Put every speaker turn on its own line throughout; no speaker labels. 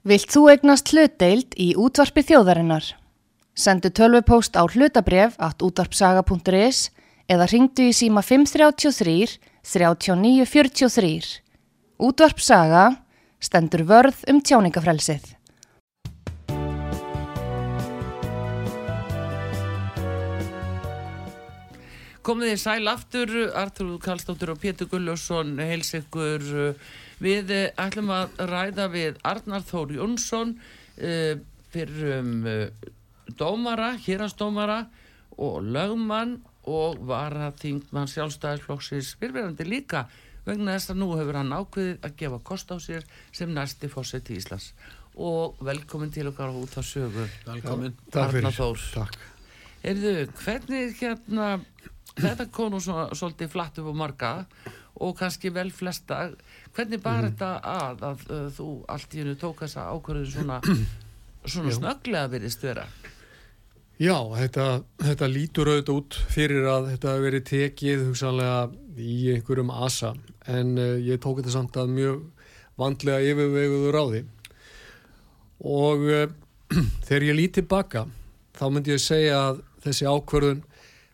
Vilt þú egnast hlutdeild í útvarpi þjóðarinnar? Sendu tölvupóst á hlutabref at útvarpsaga.is eða ringdu í síma 533 3943. Útvarpsaga stendur vörð um tjáningafrelsið.
Komið þið sæl aftur, Artur Kallstóttur og Pétur Gulljósson heils ykkur. Við eh, ætlum að ræða við Arnar Þór Jónsson uh, fyrir um uh, dómara, hérastómara og lögmann og var að þingmann sjálfstæðisflokksins fyrirverandi líka vegna þess að nú hefur hann ákveðið að gefa kost á sér sem næsti fósett í Íslands. Og velkomin til okkar út á sögu.
Velkomin.
Arnar Þór.
Takk.
Erðu, hvernig hérna þetta konu svo, svolítið flatt upp á marga og kannski vel flesta hvernig bar
Mhm.
þetta að að uh, þú allt í hennu tók þessa ákvörðu svona, svona snögglega virðist vera?
Já, þetta, þetta lítur auðvitað út fyrir að þetta hefur verið tekið hugsanlega í einhverjum asa en uh, ég tók þetta samt að mjög vandlega yfirveguðu ráði. Og uh, þegar ég lít tilbaka þá myndi ég segja að þessi ákvörðun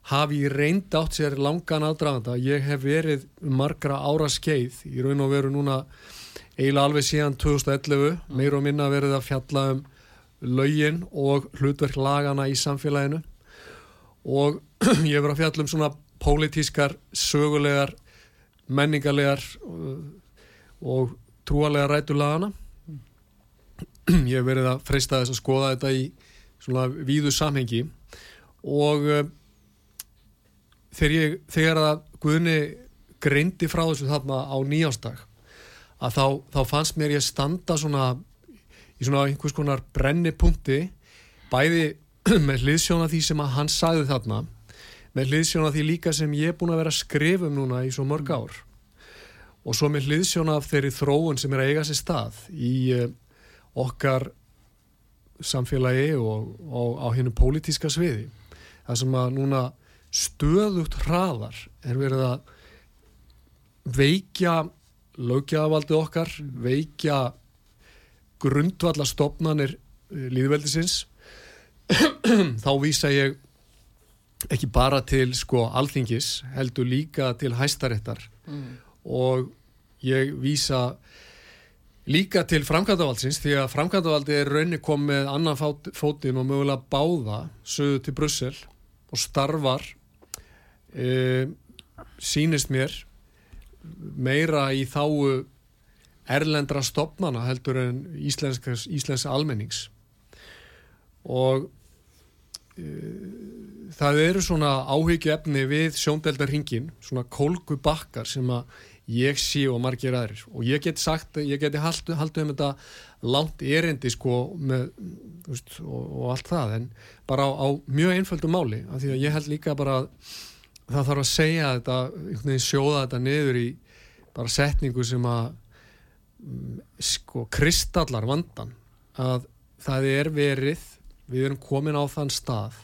hafi ég reynd átt sér langan aðdraganda. Ég hef verið margra ára skeið í raun og veru núna eiginlega alveg síðan 2011 meir og minna verið að fjalla um lögin og hlutverk lagana í samfélaginu og ég hef verið að fjalla um svona pólitískar, sögulegar, menningarlegar uh, og trúalega rætu lagana. Ég hef verið að freista þess að skoða þetta í svona víðu samhengi og uh, þegar, ég, þegar að Guðni greindi frá þessu þarna á nýjástag að þá, þá fannst mér ég standa svona í svona einhvers konar brennipunkti bæði með hliðsjóna því sem að hann sagði þarna með hliðsjóna því líka sem ég er búin að vera að skrifa um núna í svo mörg ár. Og svo með hliðsjóna af þeirri þróun sem er að eiga sér stað í uh, okkar samfélagi og, og á hennu pólitíska sviði. Það sem að núna stöðugt hraðar er verið að veikja löggjafaldið okkar, veikja grundvalla stopnanir líðveldisins þá vísa ég ekki bara til sko alþingis heldur líka til hæstaréttar
mm.
og ég vísa líka til framkvæmdavaldsins því að framkvæmdavaldi er raunni kom með annan fát, fótinn og mögulega báða söðu til Brussel og starfar e, sínist mér meira í þáu erlendra stopnana heldur en íslensks, íslenska almennings. Og e, það eru svona áhyggjuefni við sjóndeldarhingin svona kólgu bakkar sem að ég sé og margir aðrir. Og ég get sagt, ég geti haldið haldi um þetta langt erindi sko með, veist, og, og allt það en bara á, á mjög einföldu máli af því að ég held líka bara að það þarf að segja þetta, sjóða þetta niður í bara setningu sem að mm, sko kristallar vandan að það er verið við erum komin á þann stað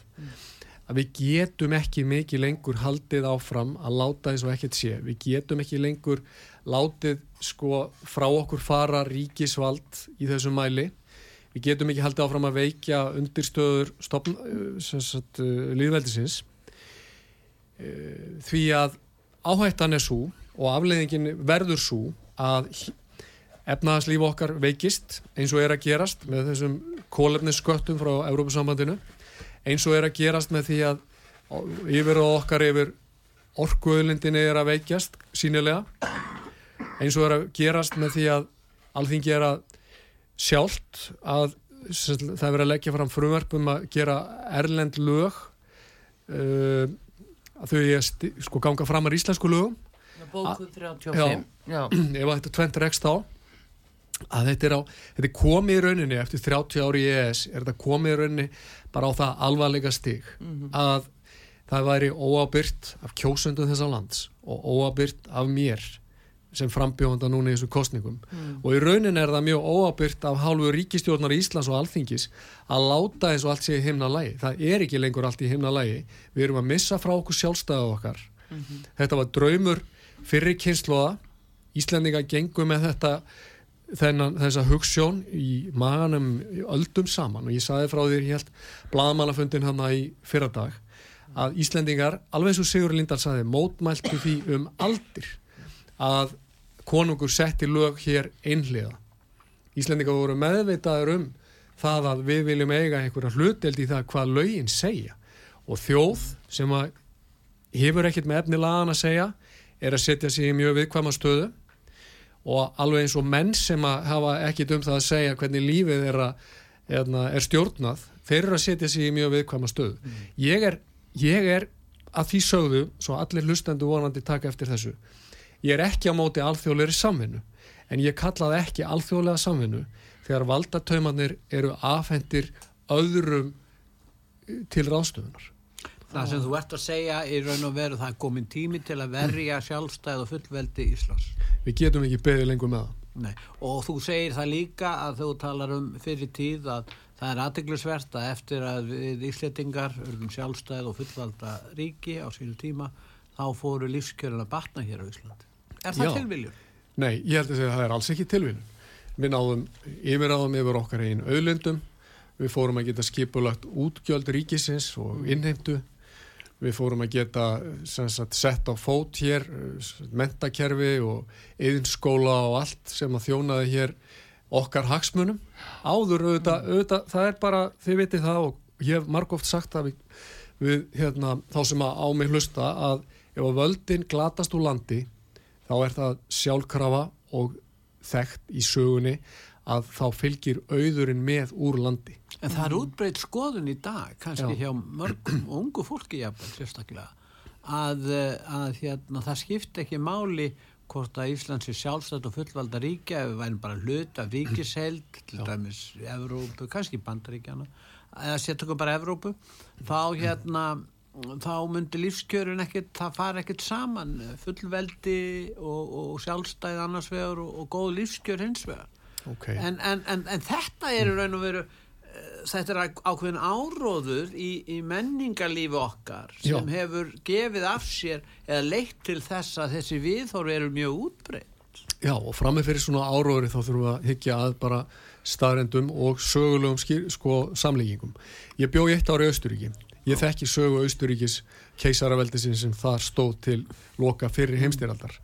að við getum ekki mikið lengur haldið áfram að láta eins og ekkert sé. Við getum ekki lengur látið sko frá okkur fara ríkisvald í þessum mæli. Við getum ekki haldið áfram að veikja undirstöður sagt, líðveldisins því að áhættan er svo og afleiðingin verður svo að efnaðarslíf okkar veikist eins og er að gerast með þessum kólefnissköttum frá Európa-sambandinu eins og er að gerast með því að yfir og okkar yfir orkuöðlindinni er að veikjast sínilega eins og er að gerast með því að alþingi er að sjálft að það er að leggja fram frumverfum að gera erlend lög uh, að þau er sko ganga fram að íslensku lögum
Bókuð 35
Já.
Já.
ef þetta tvent rekst á að þetta er, á, þetta er komið í rauninni eftir 30 ári í ES er þetta komið í rauninni bara á það alvarlega stig að það væri óabyrt af kjósundum þessa lands og óabyrt af mér sem frambjóðanda núna í þessum kostningum og í rauninni er það mjög óabyrt af hálfu ríkistjórnar Íslands og Alþingis að láta eins og allt sé í himna lægi það er ekki lengur allt í himna lægi við erum að missa frá okkur sjálfstæðu okkar. Þetta var draumur fyrir kynsloða Íslendinga gengur með þetta þennan, þessa hugssjón í maganum öldum saman. Og ég saði frá því helt bladamannafundin hann í fyrradag að Íslendingar, alveg og Sigur Lindahl saði, mótmæltu því um aldir að konungur setti lög hér einhliða. Íslendingar voru meðveitaður um það að við viljum eiga einhverja hluteld í það hvað lögin segja og þjóð sem að hefur ekkert með efni lagan að segja er að setja sig í mjög viðkvæma stöðu og alveg eins og menn sem að hafa ekkert um það að segja hvernig lífið er, að, er, hérna, er stjórnað þeir eru að setja sig í mjög viðkvæma stöðu mm. ég, er, ég er að því sögðu, svo allir hlustendu vonandi taka eftir þessu ég er ekki á móti alþjóðleiri samvinnu en ég kallaði ekki alþjóðlega samvinnu þegar valdataumanir eru afhendir öðrum til ráðstöfunar
Það sem þú ert að segja í raun og veru það er komin tími til að verja sjálfstæð og fullveldi Íslands.
Við getum ekki beðið lengur með það.
Nei. Og þú segir það líka að þú talar um fyrir tíð að það er aðteglisvert að eftir að við Ísletingar örgum sjálfstæð og fullvalda ríki á sínu tíma þá fóru lífskjörun að batna hér á Íslandi. Er það tilviljun?
Nei, ég held að segja að það er alls ekki tilviljun. Við náðum yfiráðum yfir okkar einn auðlundum, við fórum að geta skipulagt útgjöld ríkisins og innheimtu Við fórum að geta sagt, sett á fót hér, mentakerfi og yðinskóla og allt sem að þjónaði hér okkar hagsmunum. Áður auðvitað, auðvitað, það er bara, þið vitið það og ég hef margóft sagt það við, við hérna, þá sem að á mig hlusta að ef að völdin glatast úr landi þá er það sjálfkrafa og þekkt í sögunni að þá fylgir auðurinn með úr landi.
En það er útbreyt skoðun í dag, kannski Já. hjá mörgum og ungu fólki jafnveg, sérstaklega, að, að hérna, það skipta ekki máli hvort að Íslands er sjálfstætt og fullvalda ríkja, ef við værum bara hlut af ríkisheld, til Já. dæmis Evrópu, kannski Bandaríkjana, eða setja okkur bara Evrópu, þá hérna þá myndi lífskjörin ekkert, það fara ekkert saman fullveldi og, og sjálfstæð annars vegar og, og góð lífskjör hins vegar
okay.
en, en, en, en þetta er raun og veru eh, þetta er ákveðin áróður í, í menningarlífi okkar sem Já. hefur gefið af sér eða leitt til þess að þessi viðhóru eru mjög útbreytt
Já og frammeð fyrir svona áróður þá þurfum við að higgja að bara staðrendum og sögulegum skýr, sko, samlíkingum. Ég bjóð eitt ári Östuríki. Ég þekki sögu Östuríkis keisaraveldisinn sem þar stóð til loka fyrir heimstýraldar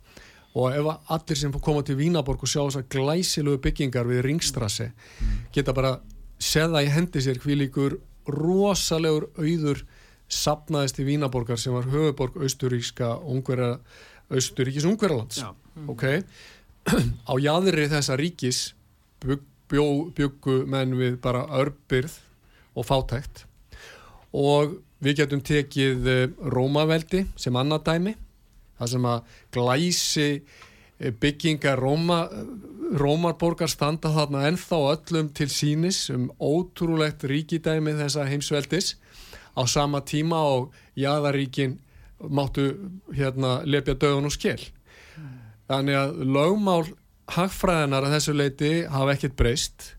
og ef allir sem koma til Vínaborg og sjá þessar glæsilegu byggingar við Ringstrassi mm. geta bara seða í hendi sér hvílíkur rosalegur auður sapnaðist í Vínaborgar sem var höfuborg austuríska austuríkis ungverðarlands mm. ok? Á jæðri þessa ríkis bygg, bjó, byggu menn við bara örbyrð og fátækt og við getum tekið eh, Rómaveldi sem annað dæmi það sem að glæsi eh, byggingar Róma, Rómarborgar standa þarna ennþá öllum til sínis um ótrúlegt ríkidæmi þessa heimsveldis. Á sama tíma og jæðaríkin máttu hérna lepja dögun og skell þannig að lögmál hagfræðinar að þessu leiti hafa ekkert breyst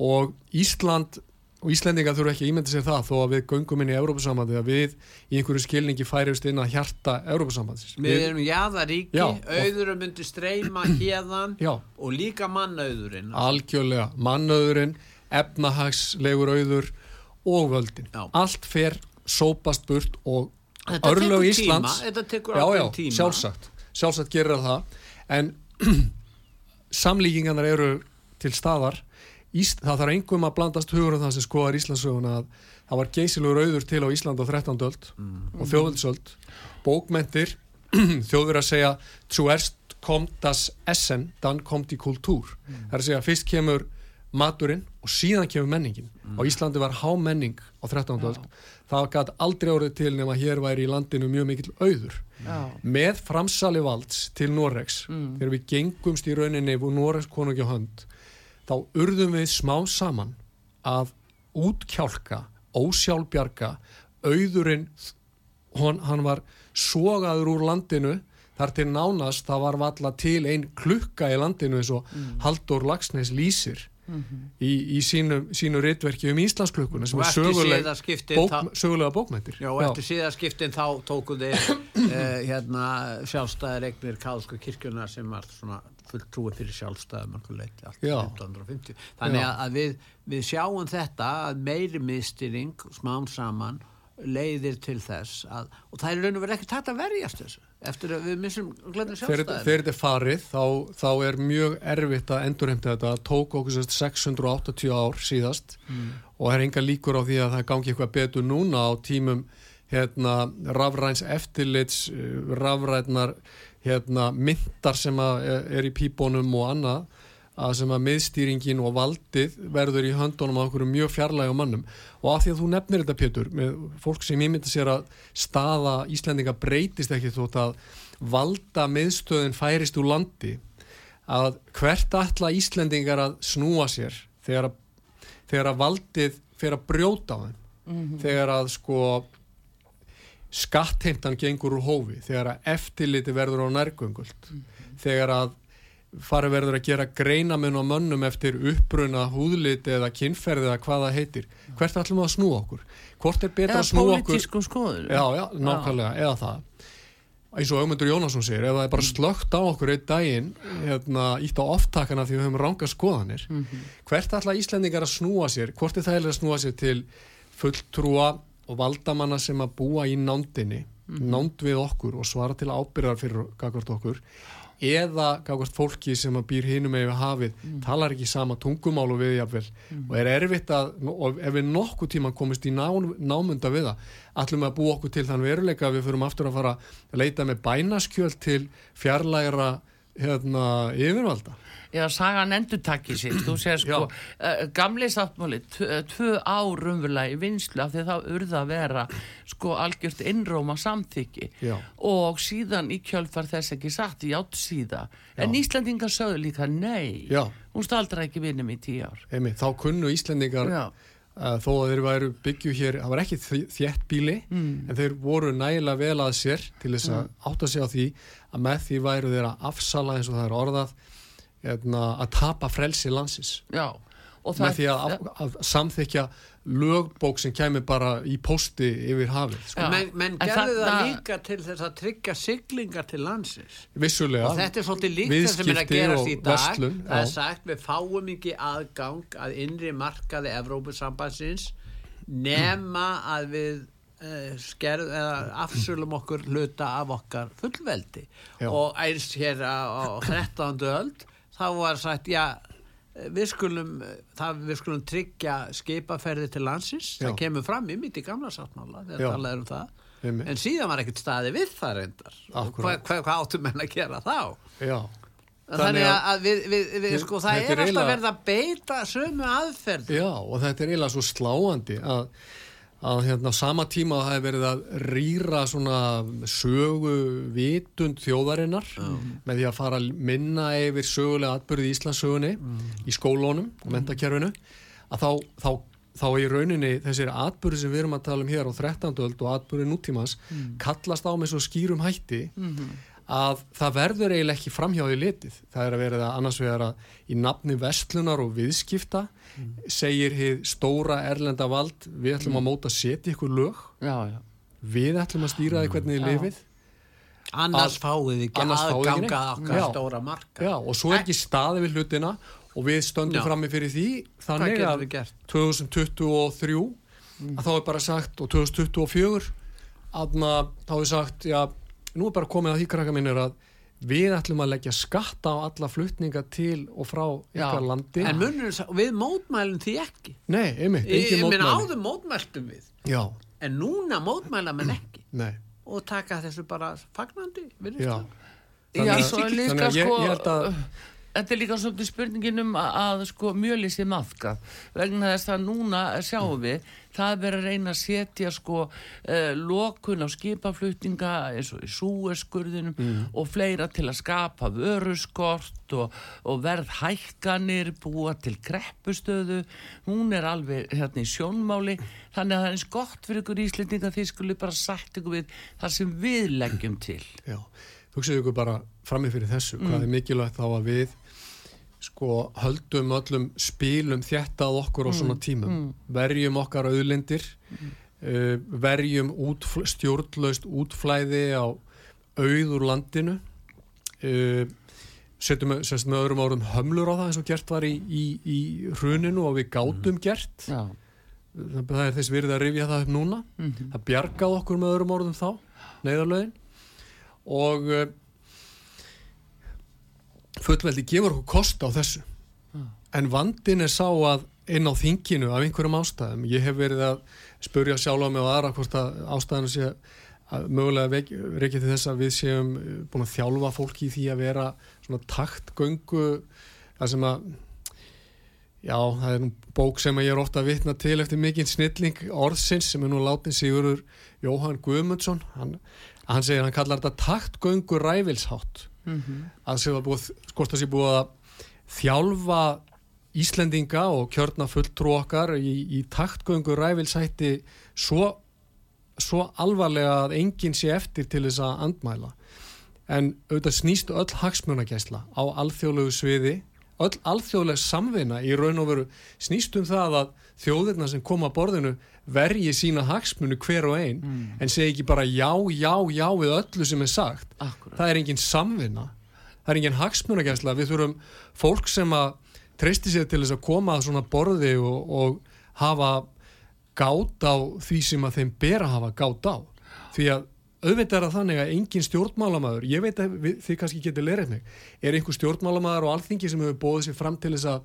og Ísland og Íslendinga þurfu ekki ímyndið sér það þó að við göngum inn í Európa-sambandi að við í einhverju skilningi færiðust inn að hjarta Európa-sambandis
Við, við erum jáðaríki, auðurum myndi streyma hérðan og líka mannauðurinn.
Algjörlega, mannauðurinn efnahagslegur auður og völdin. Já. Allt fer sópast burt og örlög Íslands
Þetta tekur ákveðin tíma.
Sjálfsagt, sjálfsagt gerir það. En samlíkingarnar eru til staðar Ísl, það þarf engum að blandast hugur um það sem skoðar Íslandsöguna að það var geysilur auður til á Ísland á 13. öld mm. og þjóðvöldsöld bókmentir þjóður að segja zuerst kommt das Essen dann kommt die Kultur mm. það er að segja fyrst kemur maturinn og síðan kemur menningin mm. á Íslandi var há menning á 13. öld það gæti aldrei orðið til nema hér væri í landinu mjög mikill auður með framsali valds til Noregs mm. þegar við gengumst í rauninni og Noregs konungi á hönd þá urðum við smá saman að útkjálka, ósjálfbjarga, auðurinn, hon, hann var sogaður úr landinu. Þar til nánast það var valla til einn klukka í landinu eins og mm. Haldur Lagsnes lýsir í, í sínu, sínu ritverki um Íslandsklukkuna sem
Og
er söguleg, bók,
þá-
sögulega bókmæntir
Já, og eftir síðaskiptin þá tóku þeir uh, hérna sjálfstæðir eignir Kálsku kirkjuna sem var svona fulltrúi fyrir sjálfstæðum mörgur leiti allt
Já.
1950. Þannig að að við, við sjáum þetta að meiri miðstýring smám saman leiðir til þess að, og það er raun og verið ekki tætt að verjast þessu eftir að við missum glæðum
Þegar
sjálfstæðin.
þegar þetta er farið þá, þá er mjög erfitt að endurheimta þetta tók okkur sérst 680 ár síðast og það er enga líkur á því að það gangi eitthvað betur núna á tímum hérna, rafræns eftirlits eh, rafrænar hérna, myndar sem að er, í pípunum og annað að sem að miðstýringin og valdið verður í höndunum á okkur mjög fjarlægum mannum og af því að þú nefnir þetta Pétur með fólk sem ímynda sér að staða Íslendinga breytist ekki þótt að valda miðstöðin færist úr landi að hvert ætla Íslendingar að snúa sér þegar að, þegar að valdið fyrir að brjóta á þeim? Þegar að sko skattheimtan gengur úr hófi þegar að eftirliti verður á nærgöngult. Þegar að farið verður að gera greinamun á mönnum eftir uppbruna húðliti eða kynferði eða hvað það heitir. Hvert ætlum við að snúa okkur? Hvort er betra
Eða
að snúa okkur
pólitískum skoður.
já, já, nákvæmlega, eða það. Eins og Ögmundur Jónasson segir ef það er bara slögt á okkur einn daginn hérna, ítt á oftakana því við höfum ranga skoðanir. Hvert ætla Íslendingar að snúa sér? Hvort er það að snúa sér til fulltrúa og valdamanna sem að búa í nándinni nánd við okkur og svara til ábyrðar fyrir gagvart okkur eða gagvart fólki sem að býr hinum með hafið, talar ekki sama tungumál og við jafnvel. Og er erfitt að og ef við nokkuð tíma komist í ná, námunda við það, við að búa okkur til þann veruleika að við förum aftur að fara að leita með bænaskjöld til fjarlægra hérna, yfirvalda
Já, sagan endur takki sér, þú sér sko, uh, gamli sáttmáli, eh, tvö ár umverulega í vinslu af því þá urða að vera sko algjört innróma samþykki
Já.
og síðan í kjölfar þess ekki satt í átt síða. En. Íslandingar sögðu líka nei,
Já.
hún staldra ekki vinnum í tíu ár.
Einmitt, þá kunnu Íslendingar
Já.
þó að þeir væru byggju hér það var ekki þ- þétt bíli en þeir voru nægilega vel að sér til þess að átta sig á því að með því væru þeir að afsala eins og það er orðað að tapa frelsi landsins
Já, og
með því að, að, að samþykja lögbók sem kemur bara í pósti yfir hafið sko.
Menn, menn
En
gerðu það
þarna-
líka til þess að tryggja siglingar til landsins
vissulega
og þetta er svolítið líkt það sem er að gerast í dag
verslun,
það er sagt við fáum ekki aðgang að innri markaði Evrópusambansins nema að við uh, skerð, eða afsölum okkur hluta af okkar fullveldi
Já.
og eins hér á 13. öld þá var sagt já við skulum, það, við skulum tryggja skipaferði til landsins
Já.
það kemur fram í í gamla sáttmála þegar talað er um það
Einmitt.
en síðan var ekkert staði við það reyndar hvað hva, hva áttu menn að gera þá
já.
þannig að, við, við, við sko, það er alltaf verið að beita sömu aðferð
Já, og þetta er eiginlega svo sláandi að, að hérna á sama tíma það hefur verið að rýra svona sögu vitund þjóðarinnar með því að fara að minna yfir sögulega atbyrði í Íslandssögunni í skólónum og mentakerfinu að þá, þá, þá í rauninni þessir atbyrði sem við erum að tala um hér á 13. öld og atbyrði nútímans kallast á með svo skýrum hætti að það verður eiginlega ekki framhjáði litið. Það er að vera það annars vegar að í nafni vestlunar og viðskipta segir hið stóra erlenda vald við ætlum að móta að setja ykkur lög.
Já, já.
við ætlum að stýra því hvernig þið lifið.
Annars
Að-
fáið ekki aðganga okkar
Já.
stóra marka.
Já, og svo er ekki staði við hlutina og við stöndum frammi fyrir því. Þannig að
við gert?
2023 að þá er bara sagt og 2024 að þá er sagt já, nú er bara komið að því krakka minnir að við ætlum að leggja skatta á alla flutninga til og frá ykkar
Já.
landi.
En munur, við mótmælum því ekki?
Nei, einmitt,
ég,
engin
ég minn
mótmæli.
áður mótmæltum við.
Já,
en núna mótmæla menn ekki.
Nei,
og taka þessu bara fagnandi virðist
já.
það.
Já,
Þannig að-
svo er
þannig
líka
ég-
sko
ég held að-
Þetta er líka svolítið spurningin um að, að sko mjöli sé maðkað vegna þess að núna sjáum við það er verið að reyna að setja sko uh, lokun á skipaflutninga eins og í súeskurðinum
Mm.
og fleira til að skapa vöruskort og, og verð hækkanir búa til kreppustöðu hún er alveg hérna í sjónmáli. Þannig að það er eins gott fyrir ykkur íslendinga því skuli bara sagt ykkur við það sem við leggjum til.
Já, hugsaðu ykkur bara frammi fyrir þessu, hvað er mikilvægt þá að við sko höldum öllum spilum þjættað okkur á svona tímum. verjum okkar auðlindir uh, verjum útfl stjórnlaust útflæði á auður landinu uh, setjum með, öðrum árum hömlur á það eins og gert var í, í, í hruninu og við gátum gert.
Já.
það, er þess virði að rifja það upp núna. Það bjargaði okkur með öðrum orðum þá neyðarlögin. Og uh, fullveldi gefur okkur kost á þessu. En vandin er sá að inn á þinginu af einhverjum ástæðum. Ég hef verið að spurja sjálf á mig og aðra hvort að ástæðinu sé að mögulega reykja til þess að við séum uh, búin að þjálfa fólki í því að vera svona taktgöngu það sem að Já, það er nú bók sem ég er ofta að vitna til eftir mikinn snilling orðsins sem er nú látin Sigurur Jóhann Guðmundsson. Hann, hann segir, hann kallar þetta taktgöngu ræfilshátt mm -hmm. að sé að búið, skort að sé búið að þjálfa Íslendinga og kjörna fulltrú okkar í, í taktgöngu ræfilshætti svo, svo alvarlega að enginn sé eftir til þess að andmæla en auðvitað snýst öll hagsmunagæsla á alþjóðlegu sviði öll alþjóðleg samvinna í raun og veru snýst um það að þjóðirna sem koma að borðinu vergi sína hagsmunu hver og einn
Mm.
en segi ekki bara já, já, já við öllu sem er sagt.
Akkurat.
Það er engin samvinna, það er engin hagsmunagæsla. Við þurfum fólk sem að treysti sér til þess að koma að svona borði og, og hafa gát á því sem að þeim ber að hafa gát á. Því að auðvitað er það þannig að engin stjórnmálamæður, ég veit að við, þið kannski getur lerið mig, er einhver stjórnmálamæður og alþingi sem hefur bóðið sér fram til þess að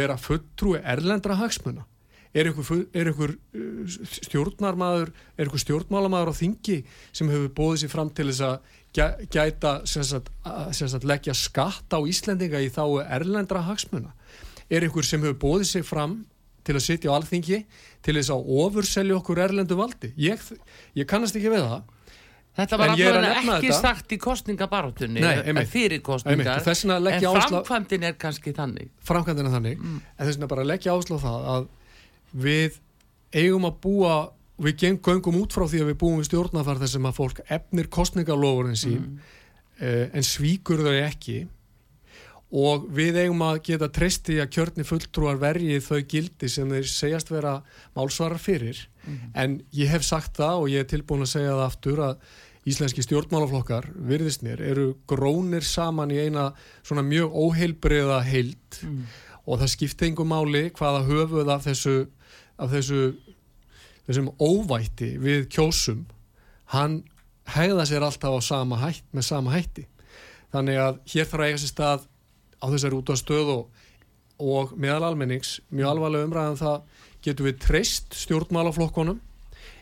vera fulltrúi erlendra hagsmuna? Er einhver, fu- er einhver uh, er stjórnmálamæður á þingi sem hefur bóðið sér fram til þess að gæ- gæta, sagt, að- leggja skatt á Íslendinga í þá erlendra hagsmuna? Er einhver sem hefur bóðið sér fram til að sitja á alþingi til þess að ofurselja okkur erlendu valdi? Ég, ég kannast ekki við það.
Þetta var
er nefna
ekki sagt í kostningabarátunni
Nei,
en fyrir kostningar en
ég áherslu á-
framkvæmdin er kannski þannig
framkvæmdina þannig en þess vegna bara leggja áslá það að við eigum að búa við geng- göngum út frá því að við búum við stjórnafar þar sem að fólk efnir kostningalofurinn sín mm. en svíkur þau ekki. Og við eigum að geta treysti að kjörni fulltrúar verji þau gildi sem þeir segjast vera málsvarar fyrir. En ég hef sagt það og ég er tilbúin að segja það aftur að íslenski stjórnmálaflokkar, virðist mér, eru grónir saman í eina svona mjög óheilbriða heild. Og það skipti engum máli hvaða höfuð af þessu, af þessu þessum óvætti við kjósum hann hegða sér alltaf á sama hætt, með sama hætti. Þannig að hér þarf að eiga sér stað á þessari út á stöð og, og meðal almennings, mjög alvarlega umræðan það getum við treyst stjórnmálaflokkonum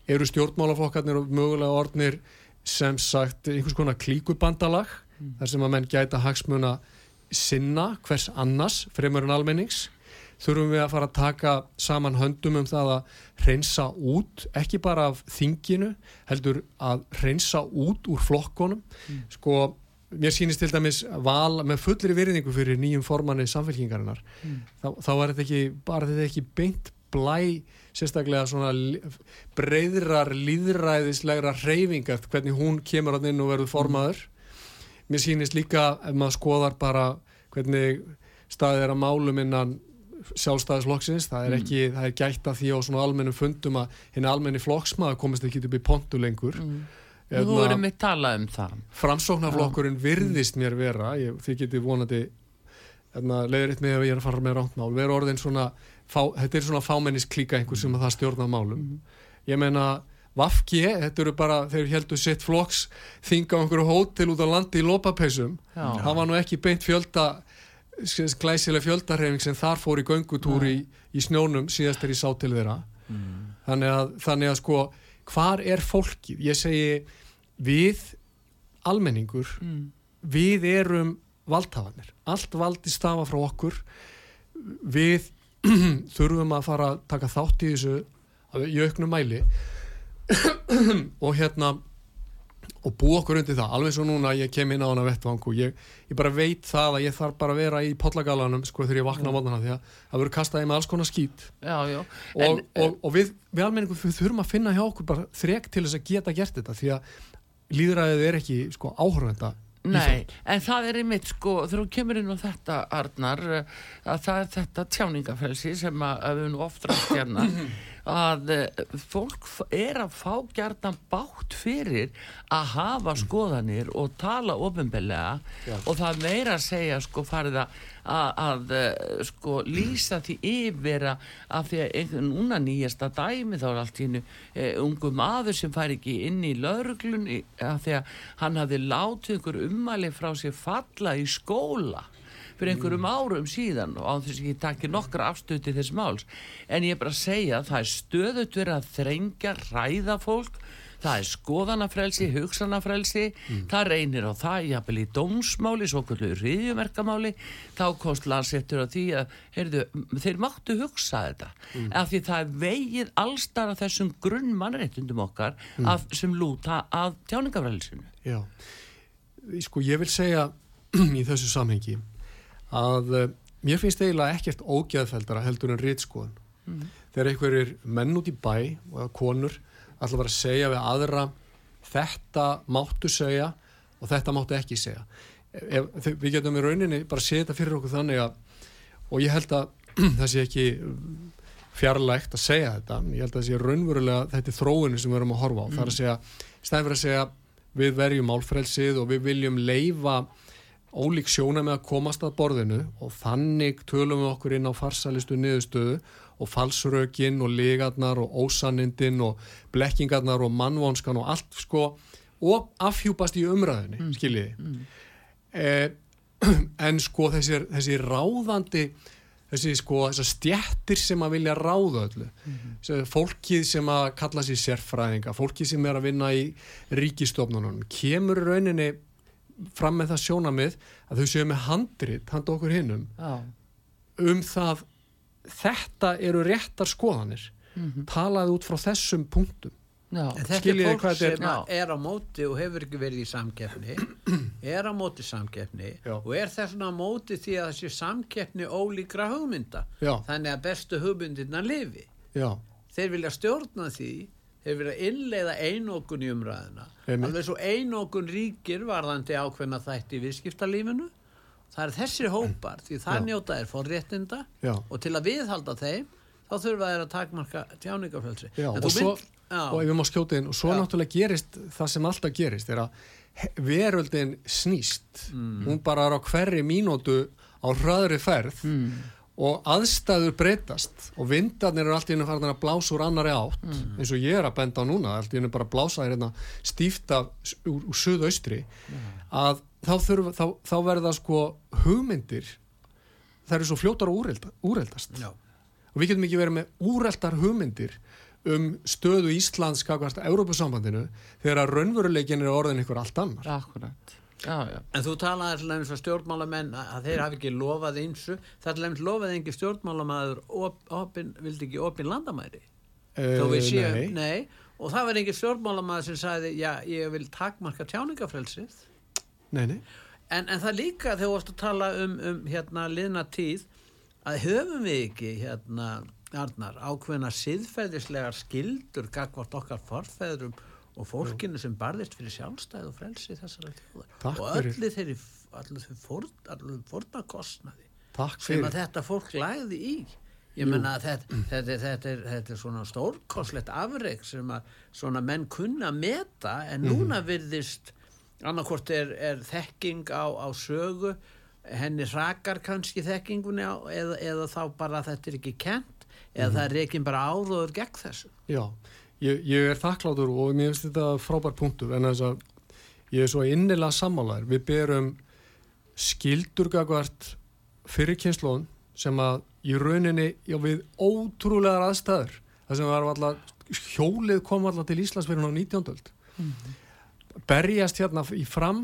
eru stjórnmálaflokkarnir og mögulega orðnir sem sagt einhvers konar klíkubandalag þar sem að menn gæta hagsmuna sinna hvers annars fremur en almennings þurfum við að fara að taka saman höndum um það að hreinsa út, ekki bara af þinginu, heldur að hreinsa út úr flokkonum sko, mér sýnist til dæmis val með fullri virðingu fyrir nýjum formanni samfélkingarinnar þá, þá er þetta ekki, bara þetta ekki beint blæ sérstaklega svona breiðrar líðræðislegra hreyfingar hvernig hún kemur hann inn og verður formaður. Mér sýnist líka ef maður skoðar bara hvernig staðið er að málum innan sjálfstæðisflokksins, það er ekki það er gætt að því á svona almennum fundum að hinn almenni flokksmaður komist ekki upp í pontu lengur.
Nú
Hérna,
erum við talað um það.
Framsóknarflokkurinn virðist mér vera ég, þið getið vonandi hérna, leiðir mig ef ég er að fara með rántmál vera orðin svona, fá, þetta er svona fámennisklíka einhver sem að það stjórna málum. Ég meina Vafki, þetta eru bara, þeir heldur sitt flokks þinga á einhverju hótel út á landi í lópapeisum, það var nú ekki beint fjölda glæsileg fjöldarhefing sem þar fór í göngutúr í, í snjónum síðast er ég sá til þeirra. Þannig, að, þannig að sko hvar er fólkið? Ég segi við almenningur við erum valdhafanir allt valdi stafa frá okkur. Við þurfum að fara að taka þátt í þessu í auknum mæli. Og hérna og búa okkur undir það, alveg svo núna ég kem inn á hana vettvang og ég, ég bara veit það að ég þarf bara að vera í pollagalanum sko þegar ég vakna á mótana því að það verður kastaði með alls konar
já
og,
En,
og, og við, við almenningu við þurfum að finna hjá okkur bara þrek til þess að geta gert þetta því að líðræðið er ekki sko áhörvenda
Nei, en það er einmitt sko, þú kemur inn á þetta Arnar, eh, að það er þetta tjáningafrelsi sem að, að við nú oft rætt hérna að eh, fólk er að fá gertan bátt fyrir að hafa skoðanir og tala ofinbellega og það meira að segja sko farið að, að, eh, sko lýsa því yfir að því að núna nýjasta dæmi þá er allt í hennu uh, ungu maður sem fær ekki inn í lauruglun að því að hann hafi látið einhver ummæli frá sér falla í skóla fyrir einhverjum árum síðan og á þess að ég takki nokkra afstöti þess máls. En ég er bara að segja að það er stöðut verið að þrengja, ræða fólk það er skoðanafrelsi, hugsanafrelsi mm. það reynir á það jafnvel í dómsmáli, svo kvöldu riðjumerkamáli, þá komst landsettur á því að, heyrðu, þeir máttu hugsa þetta, mm. af því það vegið allstar af þessum grunn mannreitundum okkar mm. af, sem lúta af tjáningafrelsinu
Já, sko ég vil segja í þessu samhengi að uh, mér finnst eiginlega ekkert ógæðfeldara heldur en rítskoðun mm. þegar einhverjir menn út í bæ og konur alltaf var að segja við aðra þetta máttu segja og þetta máttu ekki segja. Ef, við getum í rauninni bara að segja þetta fyrir okkur þannig að og ég held að það sé ekki fjarlægt að segja þetta. Ég held að það sé raunverulega þetta er þróinu sem við erum að horfa á. Mm. það er að segja, stæðin fyrir að segja við verjum álfrælsið og við viljum leifa ólík sjóna með að komast að borðinu og þannig tölum við okkur inn á farsalistu niðurstöðu og falsrökin og ligarnar og ósanindin og blekkingarnar og mannvonskan og allt sko og afhjúpast í umræðinni, mm. skiljiði mm. eh, en sko þessi, þessi ráðandi þessi sko þessar stjættir sem að vilja ráða öllu mm. fólkið sem að kalla sér sérfræðinga fólkið sem er að vinna í ríkistofnunum kemur rauninni fram með það sjónamið að þau séu með handrit, handa okkur hinnum
Já.
um það þetta eru réttar skoðanir mm -hmm. talaði út frá þessum punktum.
Þetta er fólk sem er, er á móti og hefur ekki verið í samkeppni er á móti samkeppni Já. og er þessuna á móti því að þessi samkeppni ólíkra hugmynda.
Já.
þannig að bestu hugmyndina lifi.
Já.
þeir vilja stjórna því þeir vilja innleiða einókun í umræðina alveg svo einókun ríkir varðandi ákveðna þætti í viðskiptalífinu það er þessir hópar því það njóta er forréttinda og til að viðhalda þeim þá þurfa þeir að takmarka tjáningafölsi
og, svo, og ef við má skjóta inn og svo já. náttúrulega gerist það sem alltaf gerist er að veröldin snýst. Mm. hún bara er á hverri mínútu á hraðri ferð mm. og aðstæður breytast og vindarnir eru alltaf inn að fara að blása úr annari átt mm. eins og ég er að benda á núna alltaf inn að bara blása þér hérna stífta úr, úr suðaustri að þá, þurfa, þá, þá verða sko hugmyndir það eru svo fljótar og úrelda, úreldast.
Já.
og við getum ekki verið með úreldar hugmyndir um stöðu Íslands kakvast að Európa-sambandinu þegar að raunveruleikin er orðin ykkur allt annar.
Akkurat. Já, já.
En þú talaði alltaf um að stjórnmálamenn að þeir hafi ekki lofað einsu það er alltaf lofaði ekki stjórnmálamæður opin, vildi ekki opin landamæri.
Uh,
séu, nei. nei. Og það var ekki stjórnmálamæður sem sagði já ég vil takmarka tjáningafrelsið
nei, nei.
En, en það líka þegar þú varst að tala um, um hérna liðna tíð að höfum við ekki hérna Arnar, ákveðna siðferðislegar skildur gagvart okkar forfæðrum og fólkinu sem barðist fyrir sjálfstæð og frelsi þessara þjóðar? Og öllu þeirri allir fornakostnaði sem að þetta fólk læði í. Ég menna að þetta, þetta, þetta, er, þetta er svona stórkoslegt afreg sem að svona menn kunna meta en mhm. núna virðist annarkort er, er þekking á, á sögu henni rakar kannski þekkingunni á, eða, eða þá bara þetta er ekki kent eða mm. það er ekki bara áður gegn þessu
Já Ég, ég er þakklátur og mér finnst þetta frábær punktur en þess að ég er svo innilega sammálaður. Við berum skildurgagvart fyrir kynnslóðun sem að í rauninni já, við ótrúlegar aðstæður þar sem var alltaf hjólið kom alltaf til Íslands fyrir ná 19. öld. Mm -hmm. Berjast hérna í fram,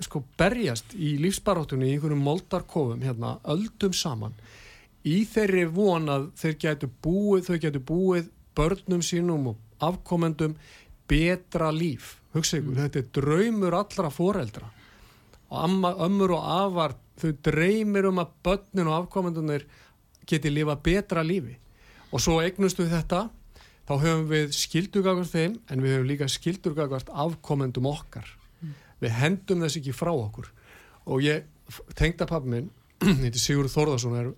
sko berjast í lífsbaróttunni í einhverjum moldarkofum hérna öldum saman. Í þeirri von að þeir getur búið, þau getur búið börnum sínum og afkomendum betra líf. Hugsa ykkur, mm. þetta er draumur allra foreldra. Og amma, ömmur og afar þau dreymir um að börnin og afkomendunir geti lifa betra lífi. Og svo eignustu þetta þá höfum við skildugagvart þeim en við höfum líka skildugagvart afkomendum okkar mm. við hendum þess ekki frá okkur og ég, tengda pappi minn þetta Sigur Þórðarsson er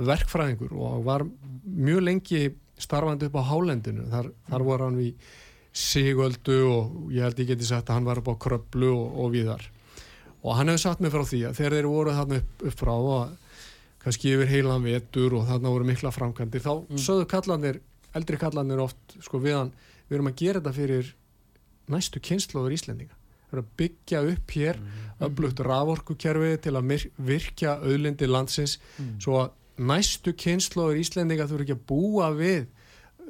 verkfræðingur og var mjög lengi starfandi upp á hálendinu þar, þar voru hann við Sigöldu og ég held ég geti sagt að hann var upp á Kröplu og, og viðar og hann hefur satt mig frá því að þegar þeir voru þarna upp, upp frá og kannski yfir heilan vetur og þarna voru mikla framkvæmdi þá mm. sögðu kallanir, eldri kallanir oft sko við hann, við erum að gera þetta fyrir næstu kynnslóður Íslendinga við erum að byggja upp hér mm. öflugt raforkukerfi til að virkja auðlindi landsins mm. svo að næstu kynnslóður Íslendinga eru ekki að búa við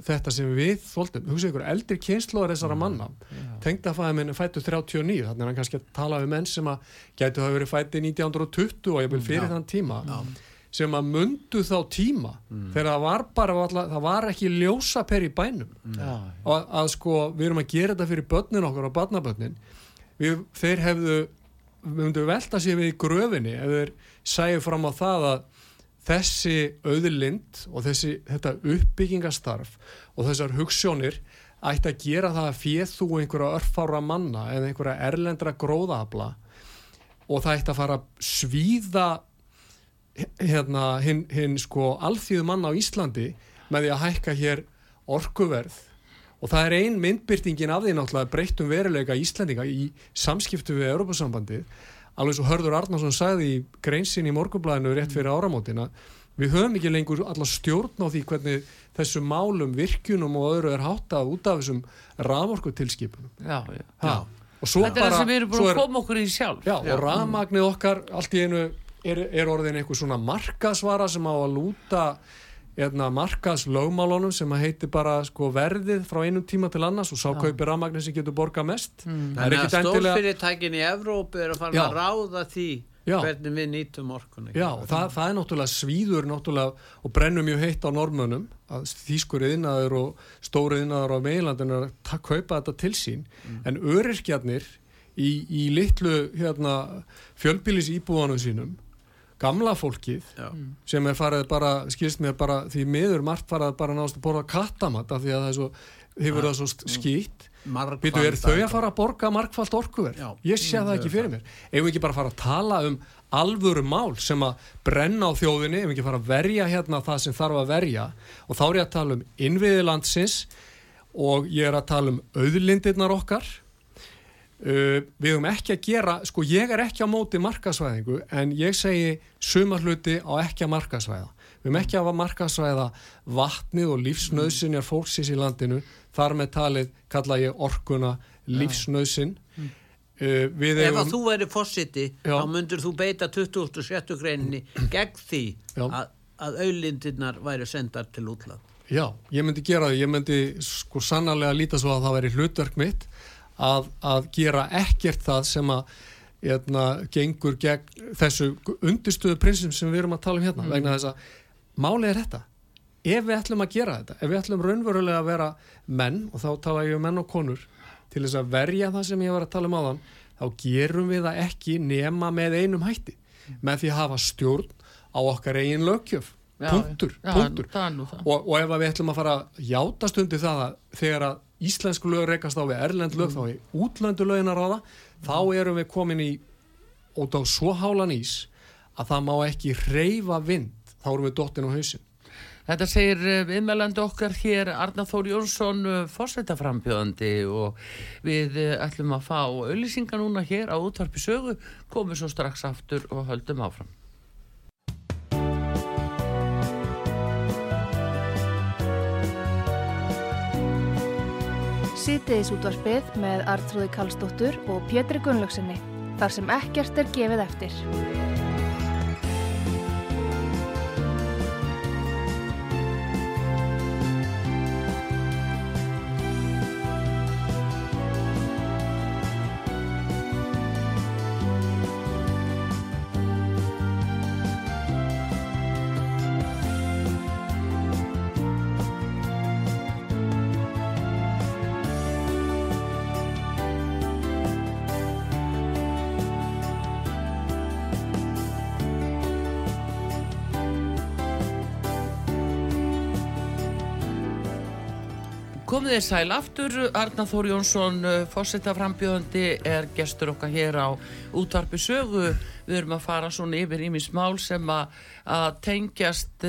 þetta sem við þóldum, hugsa ykkur, eldri kynnslóðar þessara mm, manna, yeah. tengdafæði minn fættu 39, þannig að hann kannski tala um menn sem að gætu hafa verið fætti 1920 og ég vil fyrir mm, þann tíma ja. Sem að mundu þá tíma mm. þegar það var bara, það var ekki ljósa per í bænum ja. og að, að sko, við erum að gera þetta fyrir börnin okkur og barnabörnin við, þeir hefðu, við myndum velta sér við í gröfinni ef þeir sæðu fram á það að þessi auðlind og þessi, þetta uppbyggingastarf og þessar hugssjónir ætti að gera það að fjöð þú einhverja örfára manna eða einhverja erlendra gróðabla og það ætti að fara að svíða hérna hinn hin, sko alþýðu manna á Íslandi með því að hækka hér orkuverð. Og það er ein myndbyrtingin af því náttúrulega breyttum veruleika Íslandinga í samskiptu við Europasambandið alveg svo Hörður Arnarsson sagði í greinsin í morgunblæðinu rétt fyrir áramótina við höfum ekki lengur alla stjórn á því hvernig þessum málum, virkjunum og öðru er háttað út af þessum raforkutilskipunum
Já, já, já. Þetta er það sem við erum búin að koma okkur í sjálf.
Já, já. og rafmagnið okkar allt í einu er, er orðin eitthvað svona markasvara sem á að lúta Hérna, markas lögmálunum sem heiti bara sko, verðið frá einum tíma til annars og sá kaupir rafmagnir sem getur borga mest
mm. Þannig að stórfyrirtækin í Evrópu er að fara að ráða því Já. hvernig við nýtum orkunni
Já, það, það er náttúrulega svíður náttúrulega og brennur mjög heitt á normönum að þýskur yðnaður og stóri yðnaður á meilandin er að kaupa þetta til sín mm. en öryrkjarnir í, í litlu hérna, fjölbílis íbúðanum sínum gamla fólkið Já. Mm. sem er farið bara, skilst mér bara því miður margt farið bara náðast að borða kattamat af því að það svo, hefur það svo skýtt. Býtu, er þau að fara að borga markfald orkuverð? Ég sé það ekki fyrir mér. Ef við ekki bara fara að tala um alvöru mál sem að brenna á þjóðinni? Ef við ekki fara að verja hérna það sem þarf að verja? Og þá er ég að tala um innviðilandsins og ég er að tala um auðlindirnar okkar Uh, við höfum ekki að gera, sko ég er ekki á móti markasvæðingu en ég segi sumar hluti á ekki að markasvæða við höfum ekki að markasvæða vatnið og lífsnausinjar fólksins í landinu þar með talið kalla ég orkuna lífsnausin mm.
uh, Ef að þú væri fósiti þá myndur þú beita 27. greininni gegn því að, að auðlindirnar væri sendar til útland
Já, ég myndi gera það, ég myndi sko sannarlega líta svo að það væri hlutverk mitt að, að gera ekkert það sem að eitna, hérna, gengur gegn þessu undirstöðu prinsum sem við erum að tala um hérna mm. vegna þess að málið er þetta. Ef við ætlum að gera þetta, ef við ætlum raunverulega að vera menn og þá tala ég um menn og konur til þess að verja það sem ég var að tala um á þann þá gerum við það ekki nema með einum hætti. Með því að hafa stjórn á okkar eigin lögjöf punktur, punktur. Já, og, og ef við ætlum að fara að játa stundi það að þegar að íslensku lög rekast á við erlend lög mm. þá er útlöndu lögin að ráða þá erum við komin í og þá svo hálan ís að það má ekki reyfa vind þá erum við dottin á hausin
Þetta segir eh, viðmælandi okkar hér Arna Þóri Jónsson eh, fórsættaframbjöðandi og við eh, ætlum að fá auðlýsingar núna hér á útvarpi sögu komum svo strax aftur og höldum áfram
Sýtiðis útvarpið með Artrúði Kallstóttur og Pétri Gunnlaugsinni, þar sem ekkert er gefið eftir.
Komið þið sæl aftur, Arna Þór Jónsson, fórsetaframbjöðandi, er gestur okkar hér á útvarpi sögu. Við erum að fara svona yfir í minn smál sem að, tengjast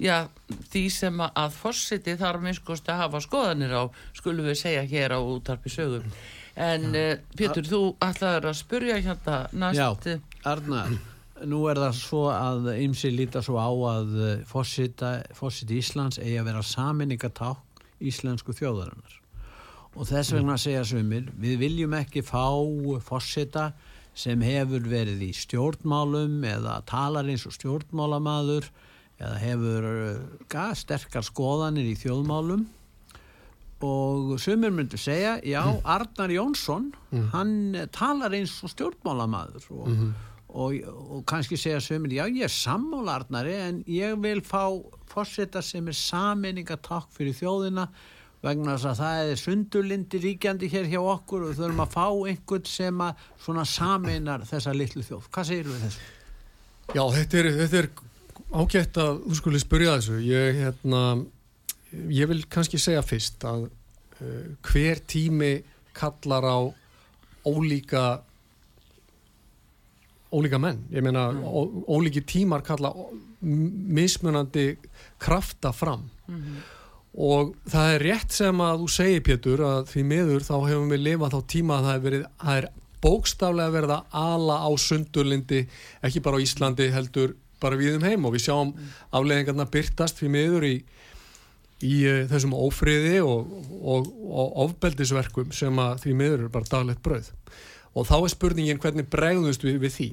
já, því sem að fórseti þarf minnskost að hafa skoðanir á, skulum við segja hér á útvarpi sögu. En uh, Pétur, þú ætlaður að spurja hérna næst.
Já, Arnar, nú er það svo að ymsi líta svo á að fórseti Íslands eigi að vera saminningaták íslensku þjóðarinnar og þess vegna segja sumir við viljum ekki fá fórseta sem hefur verið í stjórnmálum eða talar eins og stjórnmálamadur eða hefur uh, sterkar skoðanir í þjóðmálum og sumir myndu segja já, mm. Arnar Jónsson mm. hann talar eins og stjórnmálamadur og, mm -hmm. og, og, og kannski segja sumir já, ég er sammála Arnari en ég vil fá fórseta sem er saminningatakk fyrir þjóðina vegna þess að það er sundurlindi ríkjandi hér hjá okkur og þurfum að fá einhvern sem að svona saminar þessa litlu þjóð. Hvað segir við þessu?
Já, þetta er, þetta er ágætt að þú skulle spurja þessu. Ég, hérna ég vil kannski segja fyrst að uh, hver tími kallar á ólíka ólíka menn. Ég meina mm. ólíki tímar kalla mismunandi krafta fram. Mm og það er rétt sem að þú segir Pétur að því miður þá hefum við lifað þá tíma að það er, verið, það er bókstaflega verið að ala á sundurlindi ekki bara á Íslandi heldur bara við um heim. Og við sjáum mm. afleggingarna byrtast því miður í í uh, þessum ófriði og, og, og ofbeldisverkum sem að því miður er bara daglegt brauð og þá er spurningin hvernig bregðust við við því?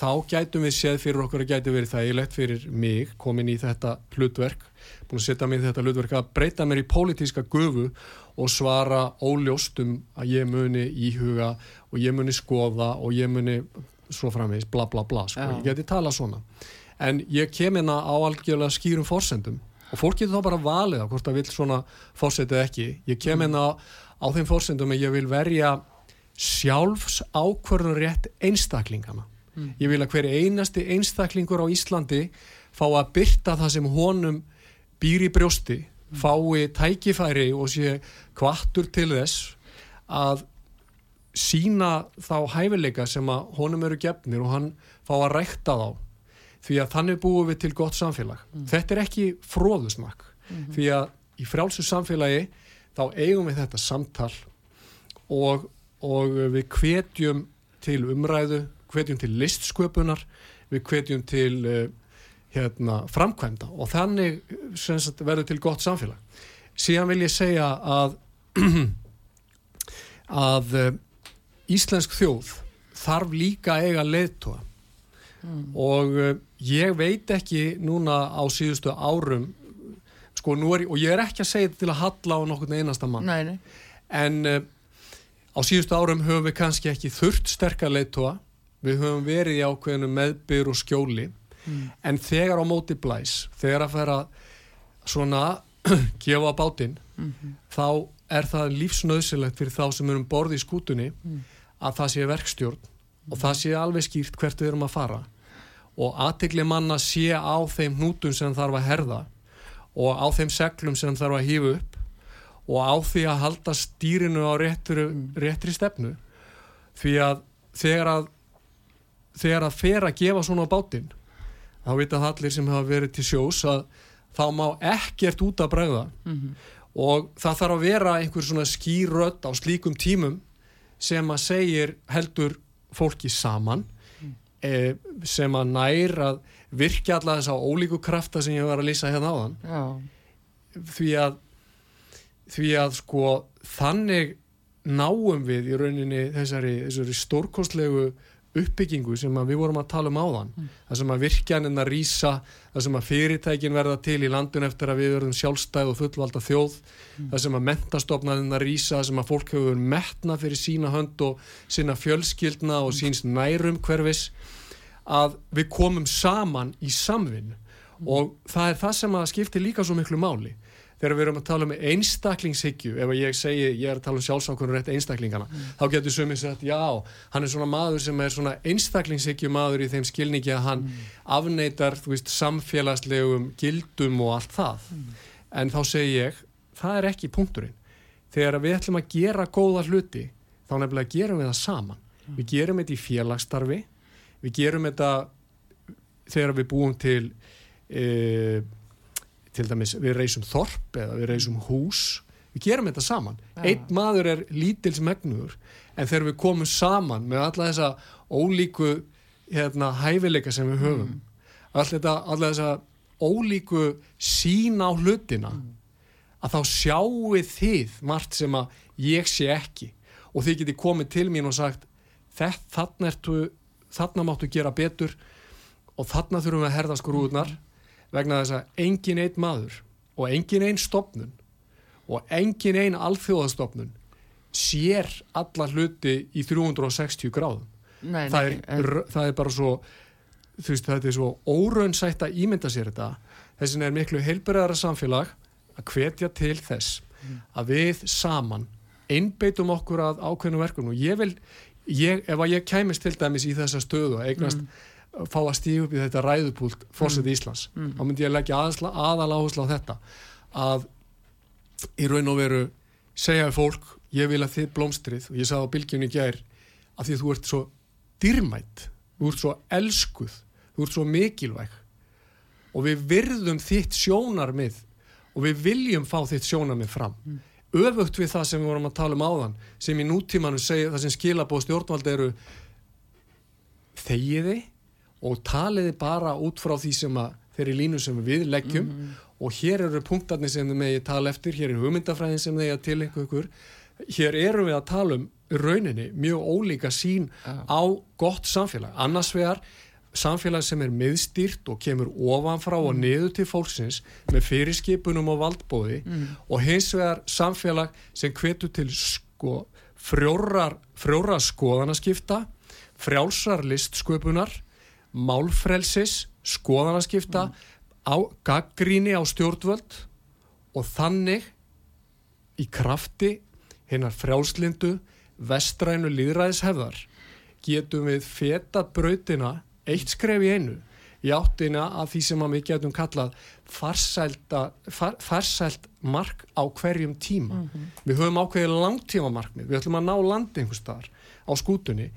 Þá gætum við séð fyrir okkur að gæti verið lett fyrir mig komin í þetta hlutverk búin að setja mig í þetta hlutverk að breyta mér í pólitíska gufu og svara óljóstum að ég muni íhuga og ég muni skoða og ég muni svo framvegs bla bla bla sko. ég geti tala svona. En ég kem hérna á algjörlega skýrum fórsendum og fólk getur þá bara valið á hvort það vil svona fórsetið ekki. Ég kem inn á, á þeim fórsendum að ég vil verja sjálfs ákvörðun rétt einstaklingana mm. ég vil að hver einasti einstaklingur á Íslandi fá að byrta það sem honum býr í brjósti mm. fái tækifæri og sé kvartur til þess að sína þá hæfileika sem að honum eru gefnir og hann fá að rækta þá því að þannig búum við til gott samfélag mm. þetta er ekki fróðusnakk mm -hmm. því að í frjálsu samfélagi þá eigum við þetta samtal og, og við hvetjum til umræðu hvetjum til listsköpunar við hvetjum til uh, hérna, framkvæmda og þannig sagt, verður til gott samfélag síðan vil ég segja að að uh, Íslensk þjóð þarf líka að eiga leðtóa mm. og uh, ég veit ekki núna á síðustu árum sko nú er, og ég er ekki að segja þetta til að halla á nokkurnu einasta mann
nei, nei.
en á síðustu árum höfum við kannski ekki þurft sterkar leittóa við höfum verið í ákveðinu meðbyr og skjóli mm. en þegar á móti blæs þegar að færa svona gefa bátinn mm -hmm. þá er það lífsnöðsilegt fyrir þá sem erum borði í skútunni mm. að það sé verkstjórn og það sé alveg skýrt hvert við erum að fara og aðtegli manna sé á þeim hnútum sem þarf að herða og á þeim seglum sem þarf að hýfa upp og á því að halda stýrinu á réttri, réttri stefnu því að þegar að þegar að fer að gefa svona á bátinn þá vita allir sem hafa verið til sjós að þá má ekkert út að bregða. Mm -hmm. og það þarf að vera einhver svona skýrödd á slíkum tímum sem að segir heldur fólki saman e, sem að nær að virkja alla þess að ólíku krafta sem ég var að lýsa hérna á þann því að því að sko þannig náum við í rauninni þessari, þessari stórkostlegu uppbyggingu sem við vorum að tala um áðan mm. það sem að virkjaninn að rýsa það sem að fyrirtækin verða til í landun eftir að við verðum sjálfstæð og fullvalda þjóð mm. það sem að mentastofnaðinn að rýsa það sem að fólk hefur metna fyrir sína hönd og sína fjölskyldna og síns nærum hverfis að við komum saman í samvinn mm. og það er það sem að skipti líka svo miklu máli þegar við erum að tala um einstaklingshyggju ef ég segi, ég er að tala um sjálfsákunur rétt einstaklingana, mm. þá getur sumið sagt já, hann er svona maður sem er svona einstaklingshyggju maður í þeim skilningi að hann mm. afneitar, þú veist, samfélagslegum gildum og allt það mm. en þá segi ég, það er ekki punkturinn þegar við ætlum að gera góða hluti þá nefnilega gerum við það saman við gerum þetta í félagsstarfi við gerum þetta þegar við búum til e, til dæmis við reysum þorp eða við reysum hús. Við gerum þetta saman.
Já.
einn maður er lítils megnuður en þegar við komum saman með alla þessa ólíku hérna, hæfileika sem við höfum mm. all þetta, alla þessa ólíku sín á hlutina að þá sjáu þið margt sem að ég sé ekki. Og þið geti komið til mín og sagt þetta, þarna, ertu, þarna máttu gera betur og þarna þurfum við að herða skrúðunar vegna þess að engin einn maður og engin einn stopnun og engin einn alþjóðastofnun sér alla hluti í 360 gráðum.
Nei,
það
nei,
er,
en,
það er bara svo þú veist, þetta er svo óraunsætt að ímynda sér þetta. Þess vegna er miklu heilbæraðara samfélag að hvetja til þess að við saman einbeitum okkur að ákveðnum verkum. Og ég vil, ég, ef að ég kæmist til dæmis í þessa stöðu að eignast fá að stíða upp í þetta ræðupúlt fórsett Íslands, þá myndi ég leggja aðsla, aðal áherslu á þetta að í raun og veru segja fólk, ég vil að þið blómstrið og ég sagði á bylgjunni gær að því þú ert svo dýrmætt þú ert svo elskuð, þú ert svo mikilvæg og við virðum þitt sjónarmið og við viljum fá þitt sjónarmið fram. Öfugt við það sem við vorum að tala um áðan sem í nútímanu segja það sem skilabóð stjórnvald eru þegiði og taliði bara út frá því sem að þeirri línu sem við leggjum. Og hér eru punktarnir sem þið megi tala eftir, hér er hugmyndafræðin sem þið að til ykkur. Hér erum við að tala um rauninni mjög ólíka sín á gott samfélag, annars vegar samfélag sem er miðstýrt og kemur ofanfrá og niður til fólksins með fyrirskipunum og valdbóði og hins vegar samfélag sem hvetur til sko frjórar, frjórar skoðanaskipta frjálsar listsköpunar málfrelsis skoðanaskipta á gaggríni á stjórnvöld og þannig í krafti hinnar frjálslindu vestrænu líðræðishefðar getum við feta brautina eitt skref í einu í áttina að því sem við getum kallað farsælt mark á hverjum tíma. Við höfum ákveðið langtíma markmið, við ætlum að ná landi einhvers staðar á skútunni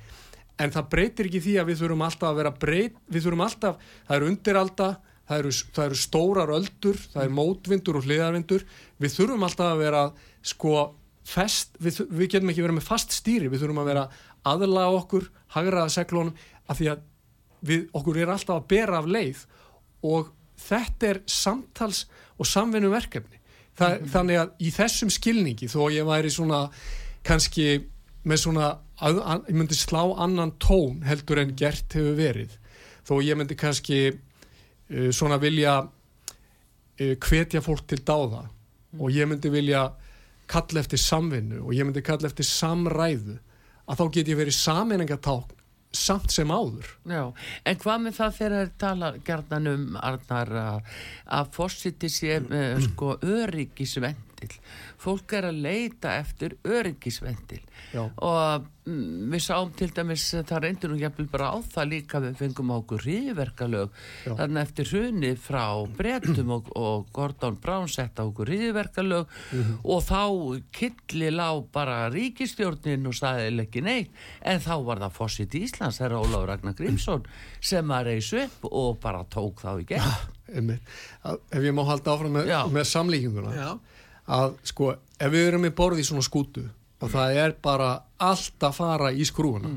en það breytir ekki því að við þurfum alltaf að vera breyt, við þurfum alltaf, það eru undiralda, það eru, það eru stórar öldur, það er mótvindur og hliðarvindur, við þurfum alltaf að vera sko fest, við, við getum ekki verið með fast stýri, við þurfum að vera aðlaga okkur, hagraða seglunum, af því að við, okkur er alltaf að bera af leið. Og þetta er samtals og samvinnu verkefni. Þa, Þannig að í þessum skilningi, þó ég væri svona kannski með svona, að, að, ég myndi slá annan tón heldur en gert hefur verið, þó ég myndi kannski uh, svona vilja uh, hvetja fólk til dáða og ég myndi vilja kalla eftir samvinnu og ég myndi kalla eftir samræðu að þá get ég verið sameiningatákn samt sem áður.
Já, en hvað með það þegar tala gerðan um Arnar að, fórsiti sé uh, sko öryggisvendil fólk er að leita eftir öryggisvendil
Já.
og mm, við sáum til dæmis það reyndir nú jafnvel bara á það líka við fengum á okkur hriðverkalög þannig eftir hrunni frá Bretum og, og Gordon Brown setta okkur hriðverkalög
Mhm.
og þá killi lá bara ríkistjórnin og staðið ekki neitt. En þá var það fórsiti Íslands þegar Ólafur Ragnar Grímsson sem að reysu upp og bara tók þá í gegn.
Ef ég má halda áfram með, með samlíkinguna.
Já.
Að sko, ef við erum með borð í svona skútu og það er bara allt að fara í skrúuna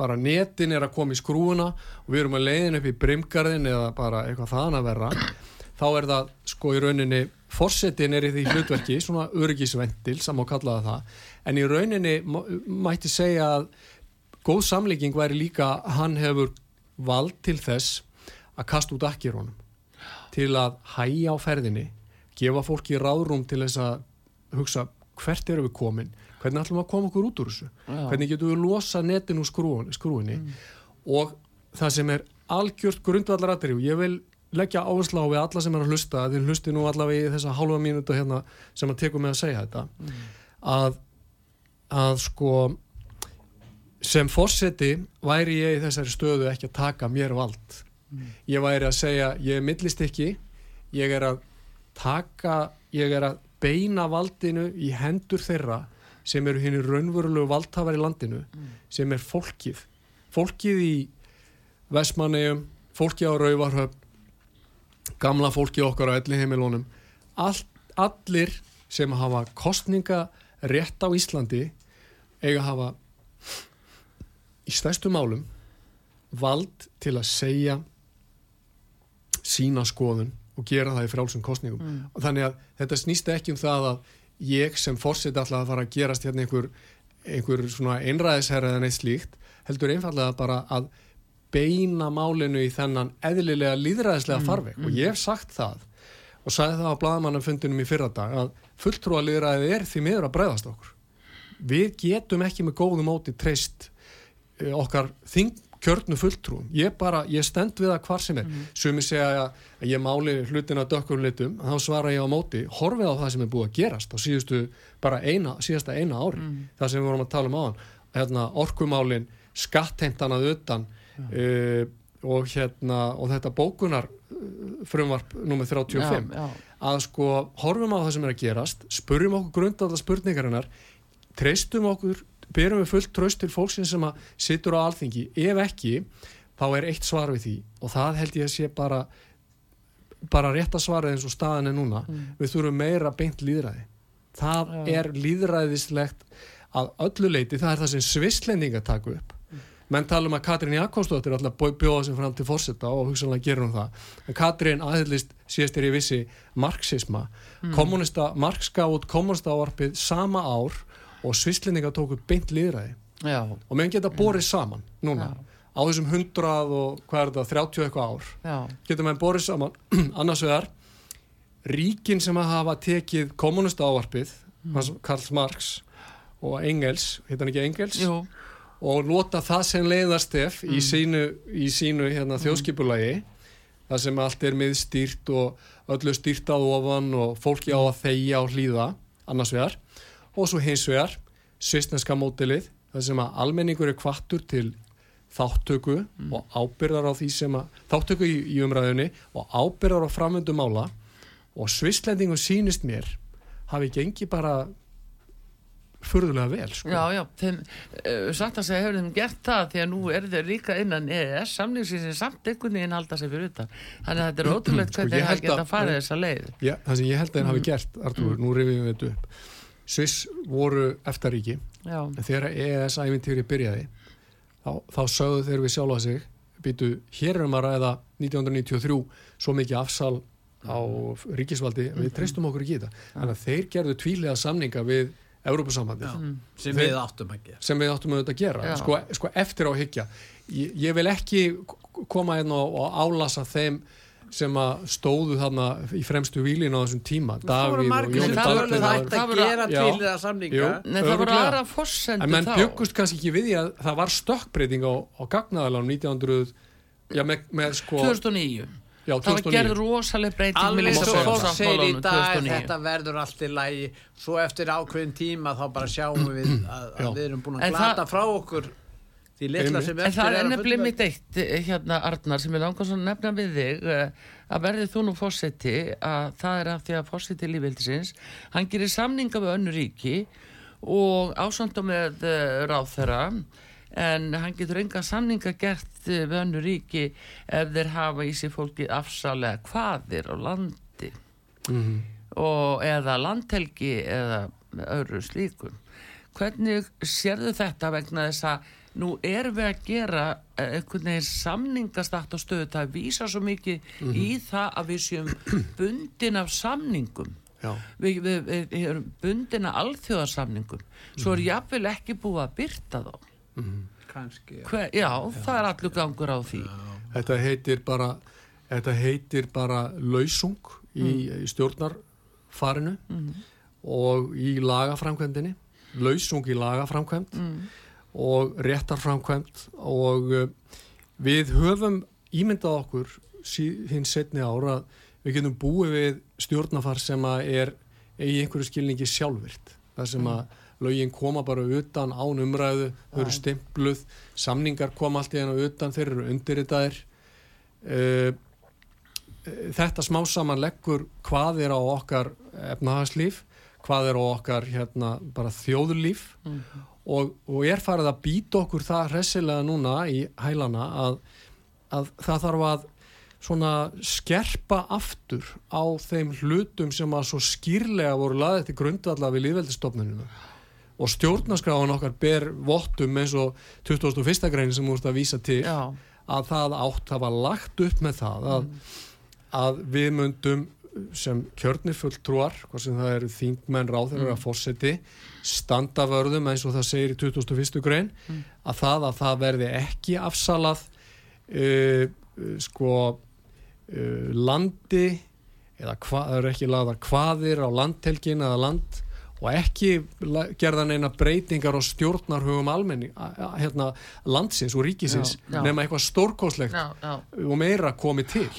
bara netin er að koma í skrúuna og við erum að leiðin upp í brimgarðin eða bara eitthvað þaðan að verra þá er það sko í rauninni forsetin er í því hlutverki, svona öryggisvendil sem má kalla það en í rauninni mætti segja að góð samlíking væri líka hann hefur vald til þess að kasta út akkir til að hæja á ferðinni gefa fólki ráðrúm til þess að hugsa hvert eru við komin? Hvernig ætlum við að koma okkur út úr þessu?
Já.
hvernig getum við losa netin úr skrúin, skrúinni og það sem er algjört grundvallaratri og ég vil leggja áherslu á við alla sem er að hlusta þið hlusti nú allavega í þessa hálfa mínútu hérna sem að tekum með að segja þetta að, að sko sem fórseti væri ég í þessari stöðu ekki að taka mér vald. Ég væri að segja ég er millist ekki ég er að taka ég er að beina valdinu í hendur þeirra sem eru henni raunverulegu valdhafar í landinu sem er fólkið. Fólkið í Vestmannegjum, fólkið á Rauvarhöfn gamla fólkið okkar á elli heimilónum All, allir sem hafa kostninga rétt á Íslandi eiga að hafa í stærstu málum vald til að segja sína skoðun og gera það í frálsum kostningum mm. og þannig að þetta snýst ekki um það að ég sem fórsett alltaf að fara að gerast hérna einhver, einhver svona einræðisherra eða neitt slíkt heldur einfallega bara að beina málinu í þennan eðlilega líðræðislega mm, farveg mm. og ég hef sagt það og sagði það á bladamannafundinum í fyrradag að fulltrúa líðræði er því miður að bregðast okkur við getum ekki með góðu móti treyst eh, okkar þing kjörnu fulltrúum, ég bara, ég stend við það hvar sem er, mm. sumi segja að ég máli hlutin að dökkur litum þá svara ég á móti, horfið á það sem er búið að gerast á síðustu, bara eina síðasta eina ári, mm. það sem við vorum að tala um á hann hérna, orkumálin skattheimtanað utan ja. uh, og hérna og þetta bókunar frumvarp nummið 35 já, já. að sko horfum á það sem er að gerast spurjum okkur grundaðla spurningarinnar treystum okkur berum við fullt tröst til fólksins sem að sittur á alþingi, ef ekki þá er eitt svar við því og það held ég að sé bara bara rétt að svara eins og staðan er núna mm. við þurfum meira beint líðræði það ja. er líðræðislegt að öllu leiti, það er það sem svislendinga taka upp mm. menn tala um að Katrín Jakobsdóttir alltaf bjóða sem fram til fórsetta og hugsanlega gerum það en Katrín aðhyllist síðast er í vissi marxisma mm. kommunista, Marx gaf út kommunista áarpið sama ár og svislendinga tóku beint liðræði Já. og meðan geta borið saman núna Já. á þessum 100 og hvað er þetta, 30 eitthvað ár Já. geta meðan borið saman annars vegar ríkin sem að hafa tekið kommunista ávarpið mm. Karl Marx og Engels, hittan ekki Engels Jú. og nota það sem leiðarstef mm. í sínu, í sínu hérna, mm. þjóðskipulagi það sem allt er miðstýrt og öllu stýrt á ofan og fólki á að þeia og hlýða annars vegar og svo hins vegar svistneska mótilið það sem að almenningur er kvartur til þáttöku mm. og ábyrðar á því sem að þáttöku í, í umræðunni og ábyrðar á framöndu mála og svistlendingu sínist mér hafi gengi bara fyrðulega vel sko.
Já, já, þeim uh, satt að segja hefur þeim gert það því að nú er þeir líka innan EES samlýsins sem samt einhvern veginn halda sig fyrir utan þannig að þetta er ótrúlegt sko, hvernig hafa gett að fara þessa leið
Já, það sem ég held að þeir mm. hafi gert Artur, mm. nú rifjum við þetta upp Sviss voru eftaríki. En þegar EES-ævintýri byrjaði þá, þá sögðu þeir við sjálfa sig býtu hér um að ræða 1993 svo mikið afsal á ríkisvaldi við mhm. treystum okkur ekki í þetta þannig að þeir gerðu tvílega samninga við Európa-sambandi
mm. sem við áttum að gera.
sem við áttum að gera. Sko, sko eftir á higgja ég, ég vil ekki koma inn og, og álasa þeim sem að stóðu þarna í fremstu výlin á þessum tíma
Davíð og Jóni Dalton það ætti að gera til það samninga.
Nei það voru aðra fórsendu þá
En menn byggust kannski ekki við því að það var stökkbreyting á, á gagnaðalánum 1900 já, með, með sko
2009 Já, það var gerð rosalega breyting
alveg svo fólk segir í dag þetta verður allt í lægi svo eftir ákveðin tíma þá bara sjáum við að, að við erum búin að glata frá okkur
En það er nefnilega mitt eitt eh, hérna Arnar sem er langast að nefna við þig eh, að verðið þú nú fósetti að það er að því að fósetti lífildisins hann gerir samninga við önnu ríki og ásönda með eh, ráþæra en hann getur enga samninga gert við önnu ríki ef þeir hafa í sig fólki afsalega hvaðir á landi mm -hmm. og eða landhelgi eða öðru slíkum hvernig sérðu þetta vegna þess að nú erum við að gera eh, einhvern veginn samningastakt á stöðu það vísa svo mikið mm -hmm. í það að við séum bundin af samningum við, við, við erum bundin af alþjóðarsamningum svo er mhm. jáfnvel ekki búið að byrta þá
mm -hmm. kannski já.
Hver, já, já, það er allur gangur á því já.
þetta heitir bara þetta heitir bara lausung í, mm. í stjórnarfarinu -hmm. og í lagaframkvæmdini lausung í lagaframkvæmd mm og réttarframkvæmt og uh, við höfum ímyndað okkur hins setni ára við getum búið við stjórnafar sem er í einhverju skilningi sjálfvirt. Þar sem að lögin koma bara utan án umræðu, þau eru stimpluð samningar koma allt í hennu utan þeir eru undirritaðir. Uh, þetta smá saman leggur hvað er á okkar efnahagslíf, hvað er á okkar hérna, bara þjóðurlíf og, og er farið að býta okkur það hressilega núna í hælana að, að það þarf að svona skerpa aftur á þeim hlutum sem að svo skýrlega voru laðið til grundvalla við líðveldistofnunum og stjórnaskráðan okkar ber vottum eins og 2001. grein sem múst að vísa til
Já,
að það átt, það var lagt upp með það að, að við myndum sem kjörnir fulltrúar, hvað sem það eru þingmenn ráðherrar að fórseti standa vörðum eins og það segir í 2001. grein að það að það verði ekki afsalað uh, sko uh, landi eða hvað, það eru ekki lagðar hvaðir á landtelgin eða land og ekki la- gerða neina breytingar og stjórnarhugum almenning hérna, landsins og ríkisins
Já, já.
nema eitthvað stórkóslegt og meira komið til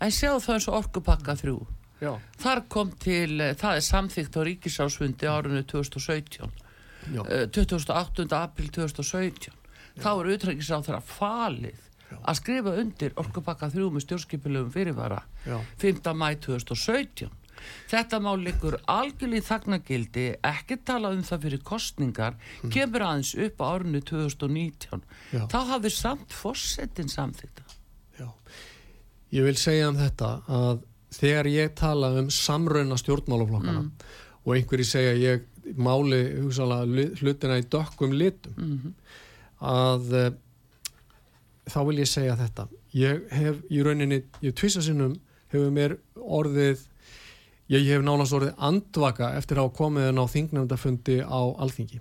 En sjáu það eins og orkupakka þrjú.
já,
Þar kom til, eh, það er samþygt á ríkisásfundi árunni 2017,
já,
eh, 28. april 2017. Þá er utrækisráð þeirra falið að skrifa undir orkupakka þrjú með stjórnskipilegum fyrirvara
já,
5. mæ 2017. Þetta mál liggur algjörlega í þagnagildi, ekki tala um það fyrir kostningar, kemur aðeins upp á árunni 2019.
Já.
Þá hafði samt fórsetin samþykta.
já ég vil segja um þetta að þegar ég tala um samrauna stjórnmálaflokkana og einhverji segja ég máli hugsalega hlutina í dökkum litum að uh, þá vil ég segja þetta. Ég hef í rauninni, ég tvisa sinnum hefur mér orðið ég, ég hef nánast orðið andvaka eftir að hafa komið en á þingnefndafundi á alþingi.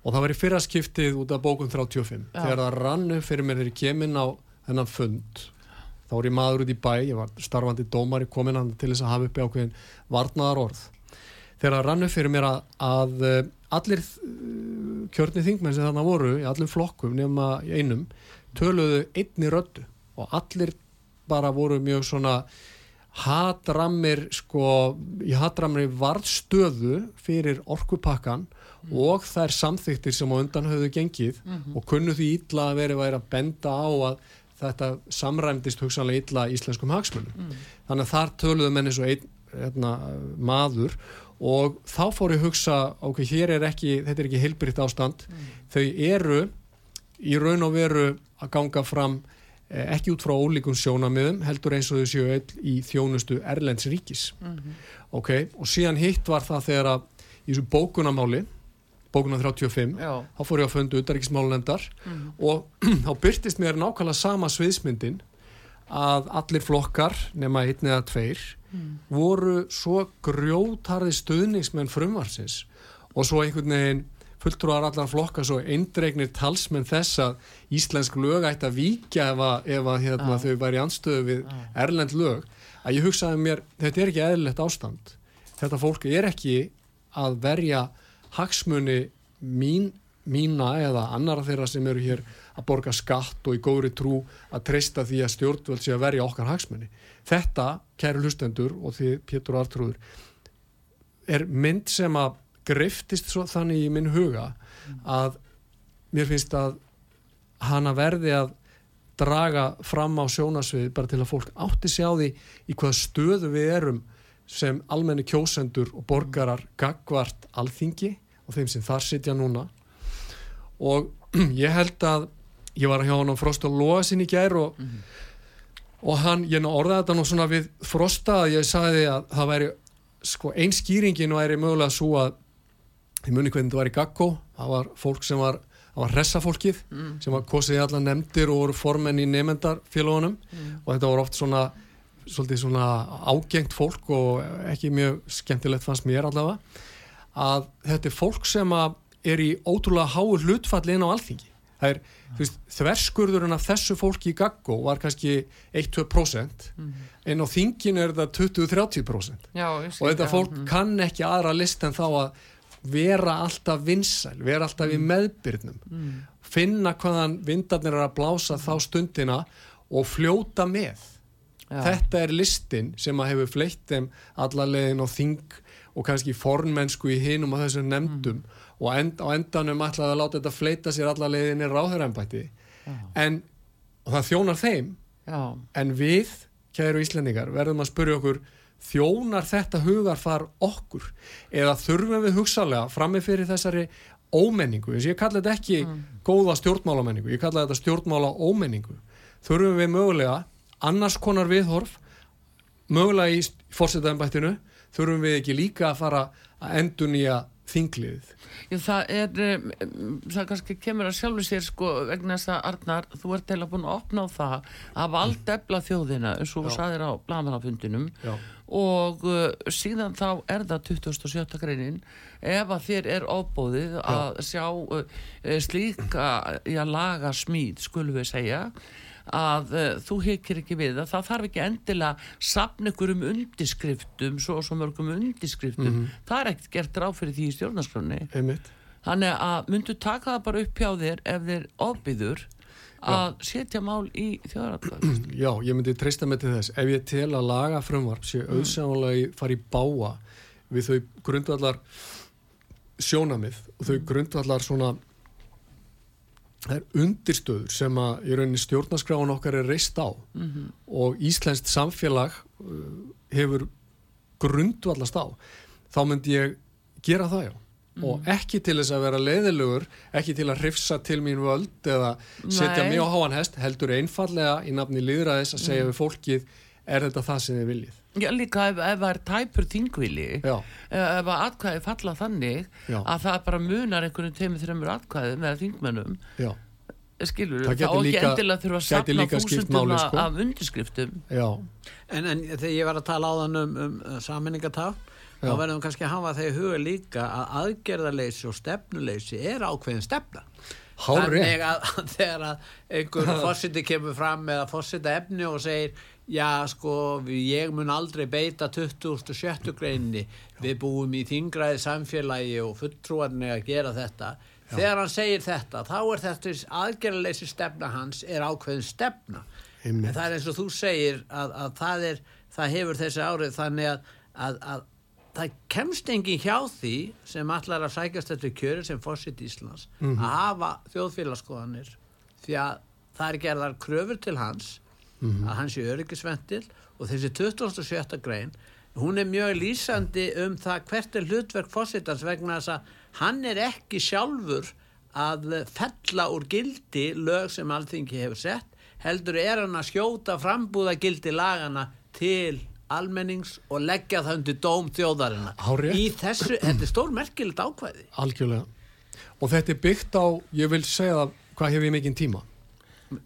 Og það var í fyrra skiptið út af bókun 35
Já.
þegar það rann upp fyrir mér þegar ég kem inn á þennan fund þá var ég maður út í bæ, ég var starfandi dómari komin hann til þess að hafa uppi ákveðin varnaðar orð þegar það rann upp fyrir mér að, að eh, allir uh, kjörni þingmenn sem þarna voru í allum flokkum nema einum töluðu einni röddu og allir bara voru mjög svona hatrammir sko, í hatrammir varðstöðu fyrir orkupakkan og þær samþyktir sem á undan höfðu gengið og kunnu því illa að veri væri að benda á að þetta samræmdist hugsanlega illa íslenskum hagsmunum. Þannig að þar töluðu menni svo einn hérna, maður og þá fór ég að hugsa ok, hér er ekki, þetta er ekki heilbrytt ástand. Þau eru í raun og veru að ganga fram eh, ekki út frá ólíkum sjónamiðum heldur eins og þau séu öll í þjónustu Erlends ríkis. Ok, og síðan hitt var það þegar að í þessu bókunamáli bókuna 35
Já.
þá fór ég að fundu utaríkismálunendar og þá byrtist mér nákvæmlega sama sviðsmyndin að allir flokkar nema einn eða tveir voru svo grjótarði stuðningsmenn frumvarsins og svo einhvern veginn fulltrúar allar flokka svo eindregnir talsmenn þess að íslensk lög ætti að víkja ef að, ef að hérna, þau væri anstöðu við erlend lög að ég hugsaði mér, þetta er ekki eðlilegt ástand. Þetta fólk er ekki að verja hagsmuni mín, mína eða annara þeirra sem eru hér að borga skatt og í góðri trú að treysta því að stjórnvöld sé að verja okkar hagsmuni. Þetta, kæru hlustendur og því Pétur Artrúður, er mynd sem að griftist þannig í minn huga að mér finnst að hana verði að draga fram á sjónasvið bara til að fólk átti sig á því í hvaða stöðu við erum sem almenni kjósendur og borgarar gagvart alþingi og þeim sem þar sitja núna. Og ég held að ég var hjá hann á Frost og Lóa sinni í gær og, og hann, ég orðaði þetta nú svona við Frosta að ég sagði að það væri sko ein skýringin væri mögulega svo að ég muni hvernig þetta var í Gaggo það var fólk sem var það var hressafólkið sem var kosið í allar nefndir og voru formenn í nefndarfélagunum og þetta voru oft svona svolítið svona ágengt fólk og ekki mjög skemmtilegt fannst mér allavega að þetta er fólk sem er í ótrúlega háu hlutfalli inn á alþingi. Það er, þú veist, þverskurðurinn af þessu fólki í Gaggo var kannski 1-2% en á þinginu er þetta 20-30%
Já, ég
og þetta fólk kann ekki aðra list en þá að vera alltaf vinsæl, vera alltaf í meðbyrnum. Finna hvaðan vindarnir er að blása þá stundina og fljóta með
Já.
þetta er listin sem að hefur fleitt þeim allalegin og þing og kannski fornmennsku í hinum og þessum nefndum. Og end, á endanum ætlaði að láta þetta fleita sér allalegin í ráðurembætti en það þjónar þeim.
Já,
en við kæru íslendingar, verðum að spyrja okkur þjónar þetta hugarfar okkur? Eða þurfum við hugsalega frammi fyrir þessari ómenningu, ég kalla þetta ekki mm. góða stjórnmálamenningu, ég kalla þetta stjórnmála ómenningu, þurfum við mögulega annars konar viðhorf mögulega í fórsetaðanbættinu þurfum við ekki líka að fara að endun í að þingliðið
það er, það kannski kemur að sjálfu sér sko vegna þess að Arnar, þú ert heila búin að opna á það að valda ebla þjóðina eins og þú saðir á blamanafundinum og uh, síðan þá er það 27. greinin ef að þér er óbóðið að sjá uh, slíka já, laga smíð, skulum við segja að uh, þú hekir ekki við að það þarf ekki endilega sapna ykkur um undiskriftum svo og svo mörgum undiskriftum mm -hmm. það er ekkert gert ráð fyrir því í stjórnarskroni þannig að myndu taka það bara upp hjá þér ef þér ofbyður að setja mál í þjóðaratkvæðast
Já, ég myndi treysta mig til þess. Ef ég tel að laga frumvarp sé mm. auðsjálega fara í báa við þau grundvallar sjónamið og þau mm. grundvallar svona það er undirstöður sem að í rauninni stjórnaskráin okkar er reist á mm -hmm. og Íslenskt samfélag uh, hefur grundvallast á þá myndi ég gera það já mm. og ekki til þess að vera leiðilegur ekki til að hrifsa til mín völd eða setja mig á háan hest heldur einfallega í nafni liðræðis að segja mm. við fólkið er þetta það sem þið viljið?
Já líka ef, ef það er tæpur þingvili ef að atkvæði falla þannig Já. að það bara munar einhvern tegum þreymur atkvæði með þingmennum Já. skilur þá ekki líka, endilega þurfa að sapna þúsundum sko. af undirskriftum.
En, en þegar ég var að tala á þann um, um saminningatá þá verðum við kannski að hafa þegar huga líka að aðgerðarleysi og stefnuleysi er ákveðin stefna. Þannig að þegar að einhver fósiti kemur fram með að fósita efni og segir já sko ég mun aldrei beita 2007. greinni við búum í þingræði samfélagi og fulltrúarni að gera þetta já. þegar hann segir þetta þá er þetta aðgerðaleysi stefna hans er ákveðin stefna Einmitt. en það er eins og þú segir að, að það, er, það hefur þessi árið þannig að, að, að það kemst engin hjá því sem allar að sækast þetta kjöri sem fósitt Íslands mm -hmm. að hafa þjóðfélagskoðanir því að það er gerðar kröfur til hans mm -hmm. að hans er öryggisventil og þessi 27. grein hún er mjög lýsandi um það hvert er hlutverk fósittans vegna þess að hann er ekki sjálfur að fella úr gildi lög sem allþingi hefur sett heldur er hann að skjóta frambúða gildi lagana til almennings og leggja það undir dóm þjóðarina
Hárið.
í þessu, þetta er stór merkilegt ákvæði
algjörlega og þetta er byggt á, ég vil segja hvað hefur ég mikinn tíma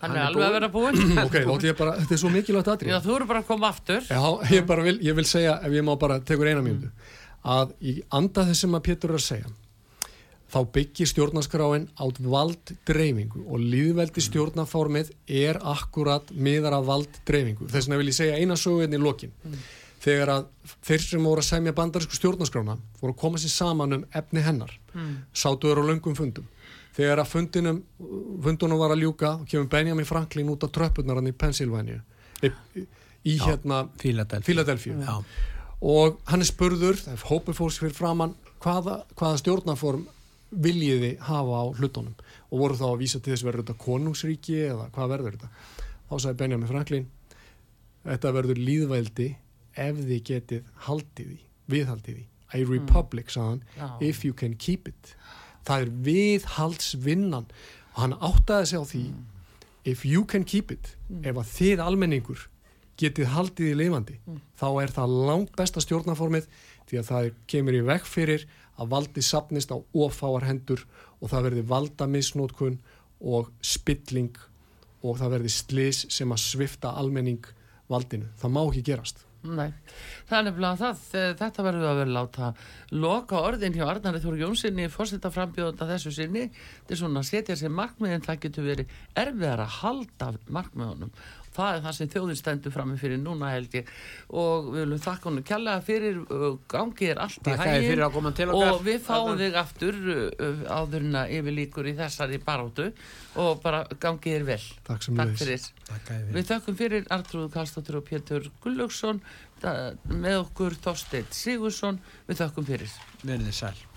Hann er alveg að vera búinn.
Ok, þá er bara, þetta er svo mikilvægt aðrið
Já, þú eru bara að koma aftur.
Já, ég, vil, ég vil segja, ef ég má bara tegur eina mjöndu að í anda þess sem að Pétur er að segja þá byggir stjórnaskráin átt valddreyfingu og líðveldi stjórnaformið er akkurat miðar af valddreyfingu þess vegna vil ég segja eina sögurinn í lokin. Mm. þegar að þeir sem voru að semja bandarísku stjórnaskrána voru að koma sér saman um efni hennar. Mm. sátuður á löngum fundum þegar að fundinum, fundunum var að ljúka og kemur Benjamin Franklin út á tröppunar hann í Pennsylvania. Í, hérna Philadelphia. Og hann er spurður, það er hópið fólks fyrir framann hvaða, hvaða stjórnaform viljiði hafa á hlutunum? Og voru þá að vísa til þess verður þetta konungsríki eða hvað verður þetta? Þá sagði Benjamin Franklin þetta verður líðvældi ef þið getið haldið í viðhaldið í a republic, mm. sagðan, if you can keep it það er viðhaldsvinnan og hann áttaði sig á því mm. if you can keep it mm. ef að þið almenningur getið haldið í lifandi mm. þá er það langt besta stjórnaformið því að það kemur í vekk fyrir að valdi sapnist á ofáar hendur og það verði valdamisnótkun og spilling og það verði slis sem að svifta almenning valdinu. Það má ekki gerast.
Nei, það er nefnilega það, þetta verður að vera láta loka orðin hjá Arnari Þóri Jónssoni fórsetta frambjóðanda þessu sinni. Þetta er svona að setja sér markmiðin það getur verið erfiðar að halda markmiðunum það er það sem þjóðin stendur fram með fyrir núna held ég. Og við viljum þakka hún kjallaða fyrir gangið er allt í hægin og við fáum þig aftur áðurna yfir líkur í þessari barótu og bara gangið er vel.
Takk, Takk
fyrir. Við þakkum fyrir Artrúð Kallstóttur og Pétur Gullugson með okkur Þorstein Sigursson við þakkum fyrir.
Verðið sæl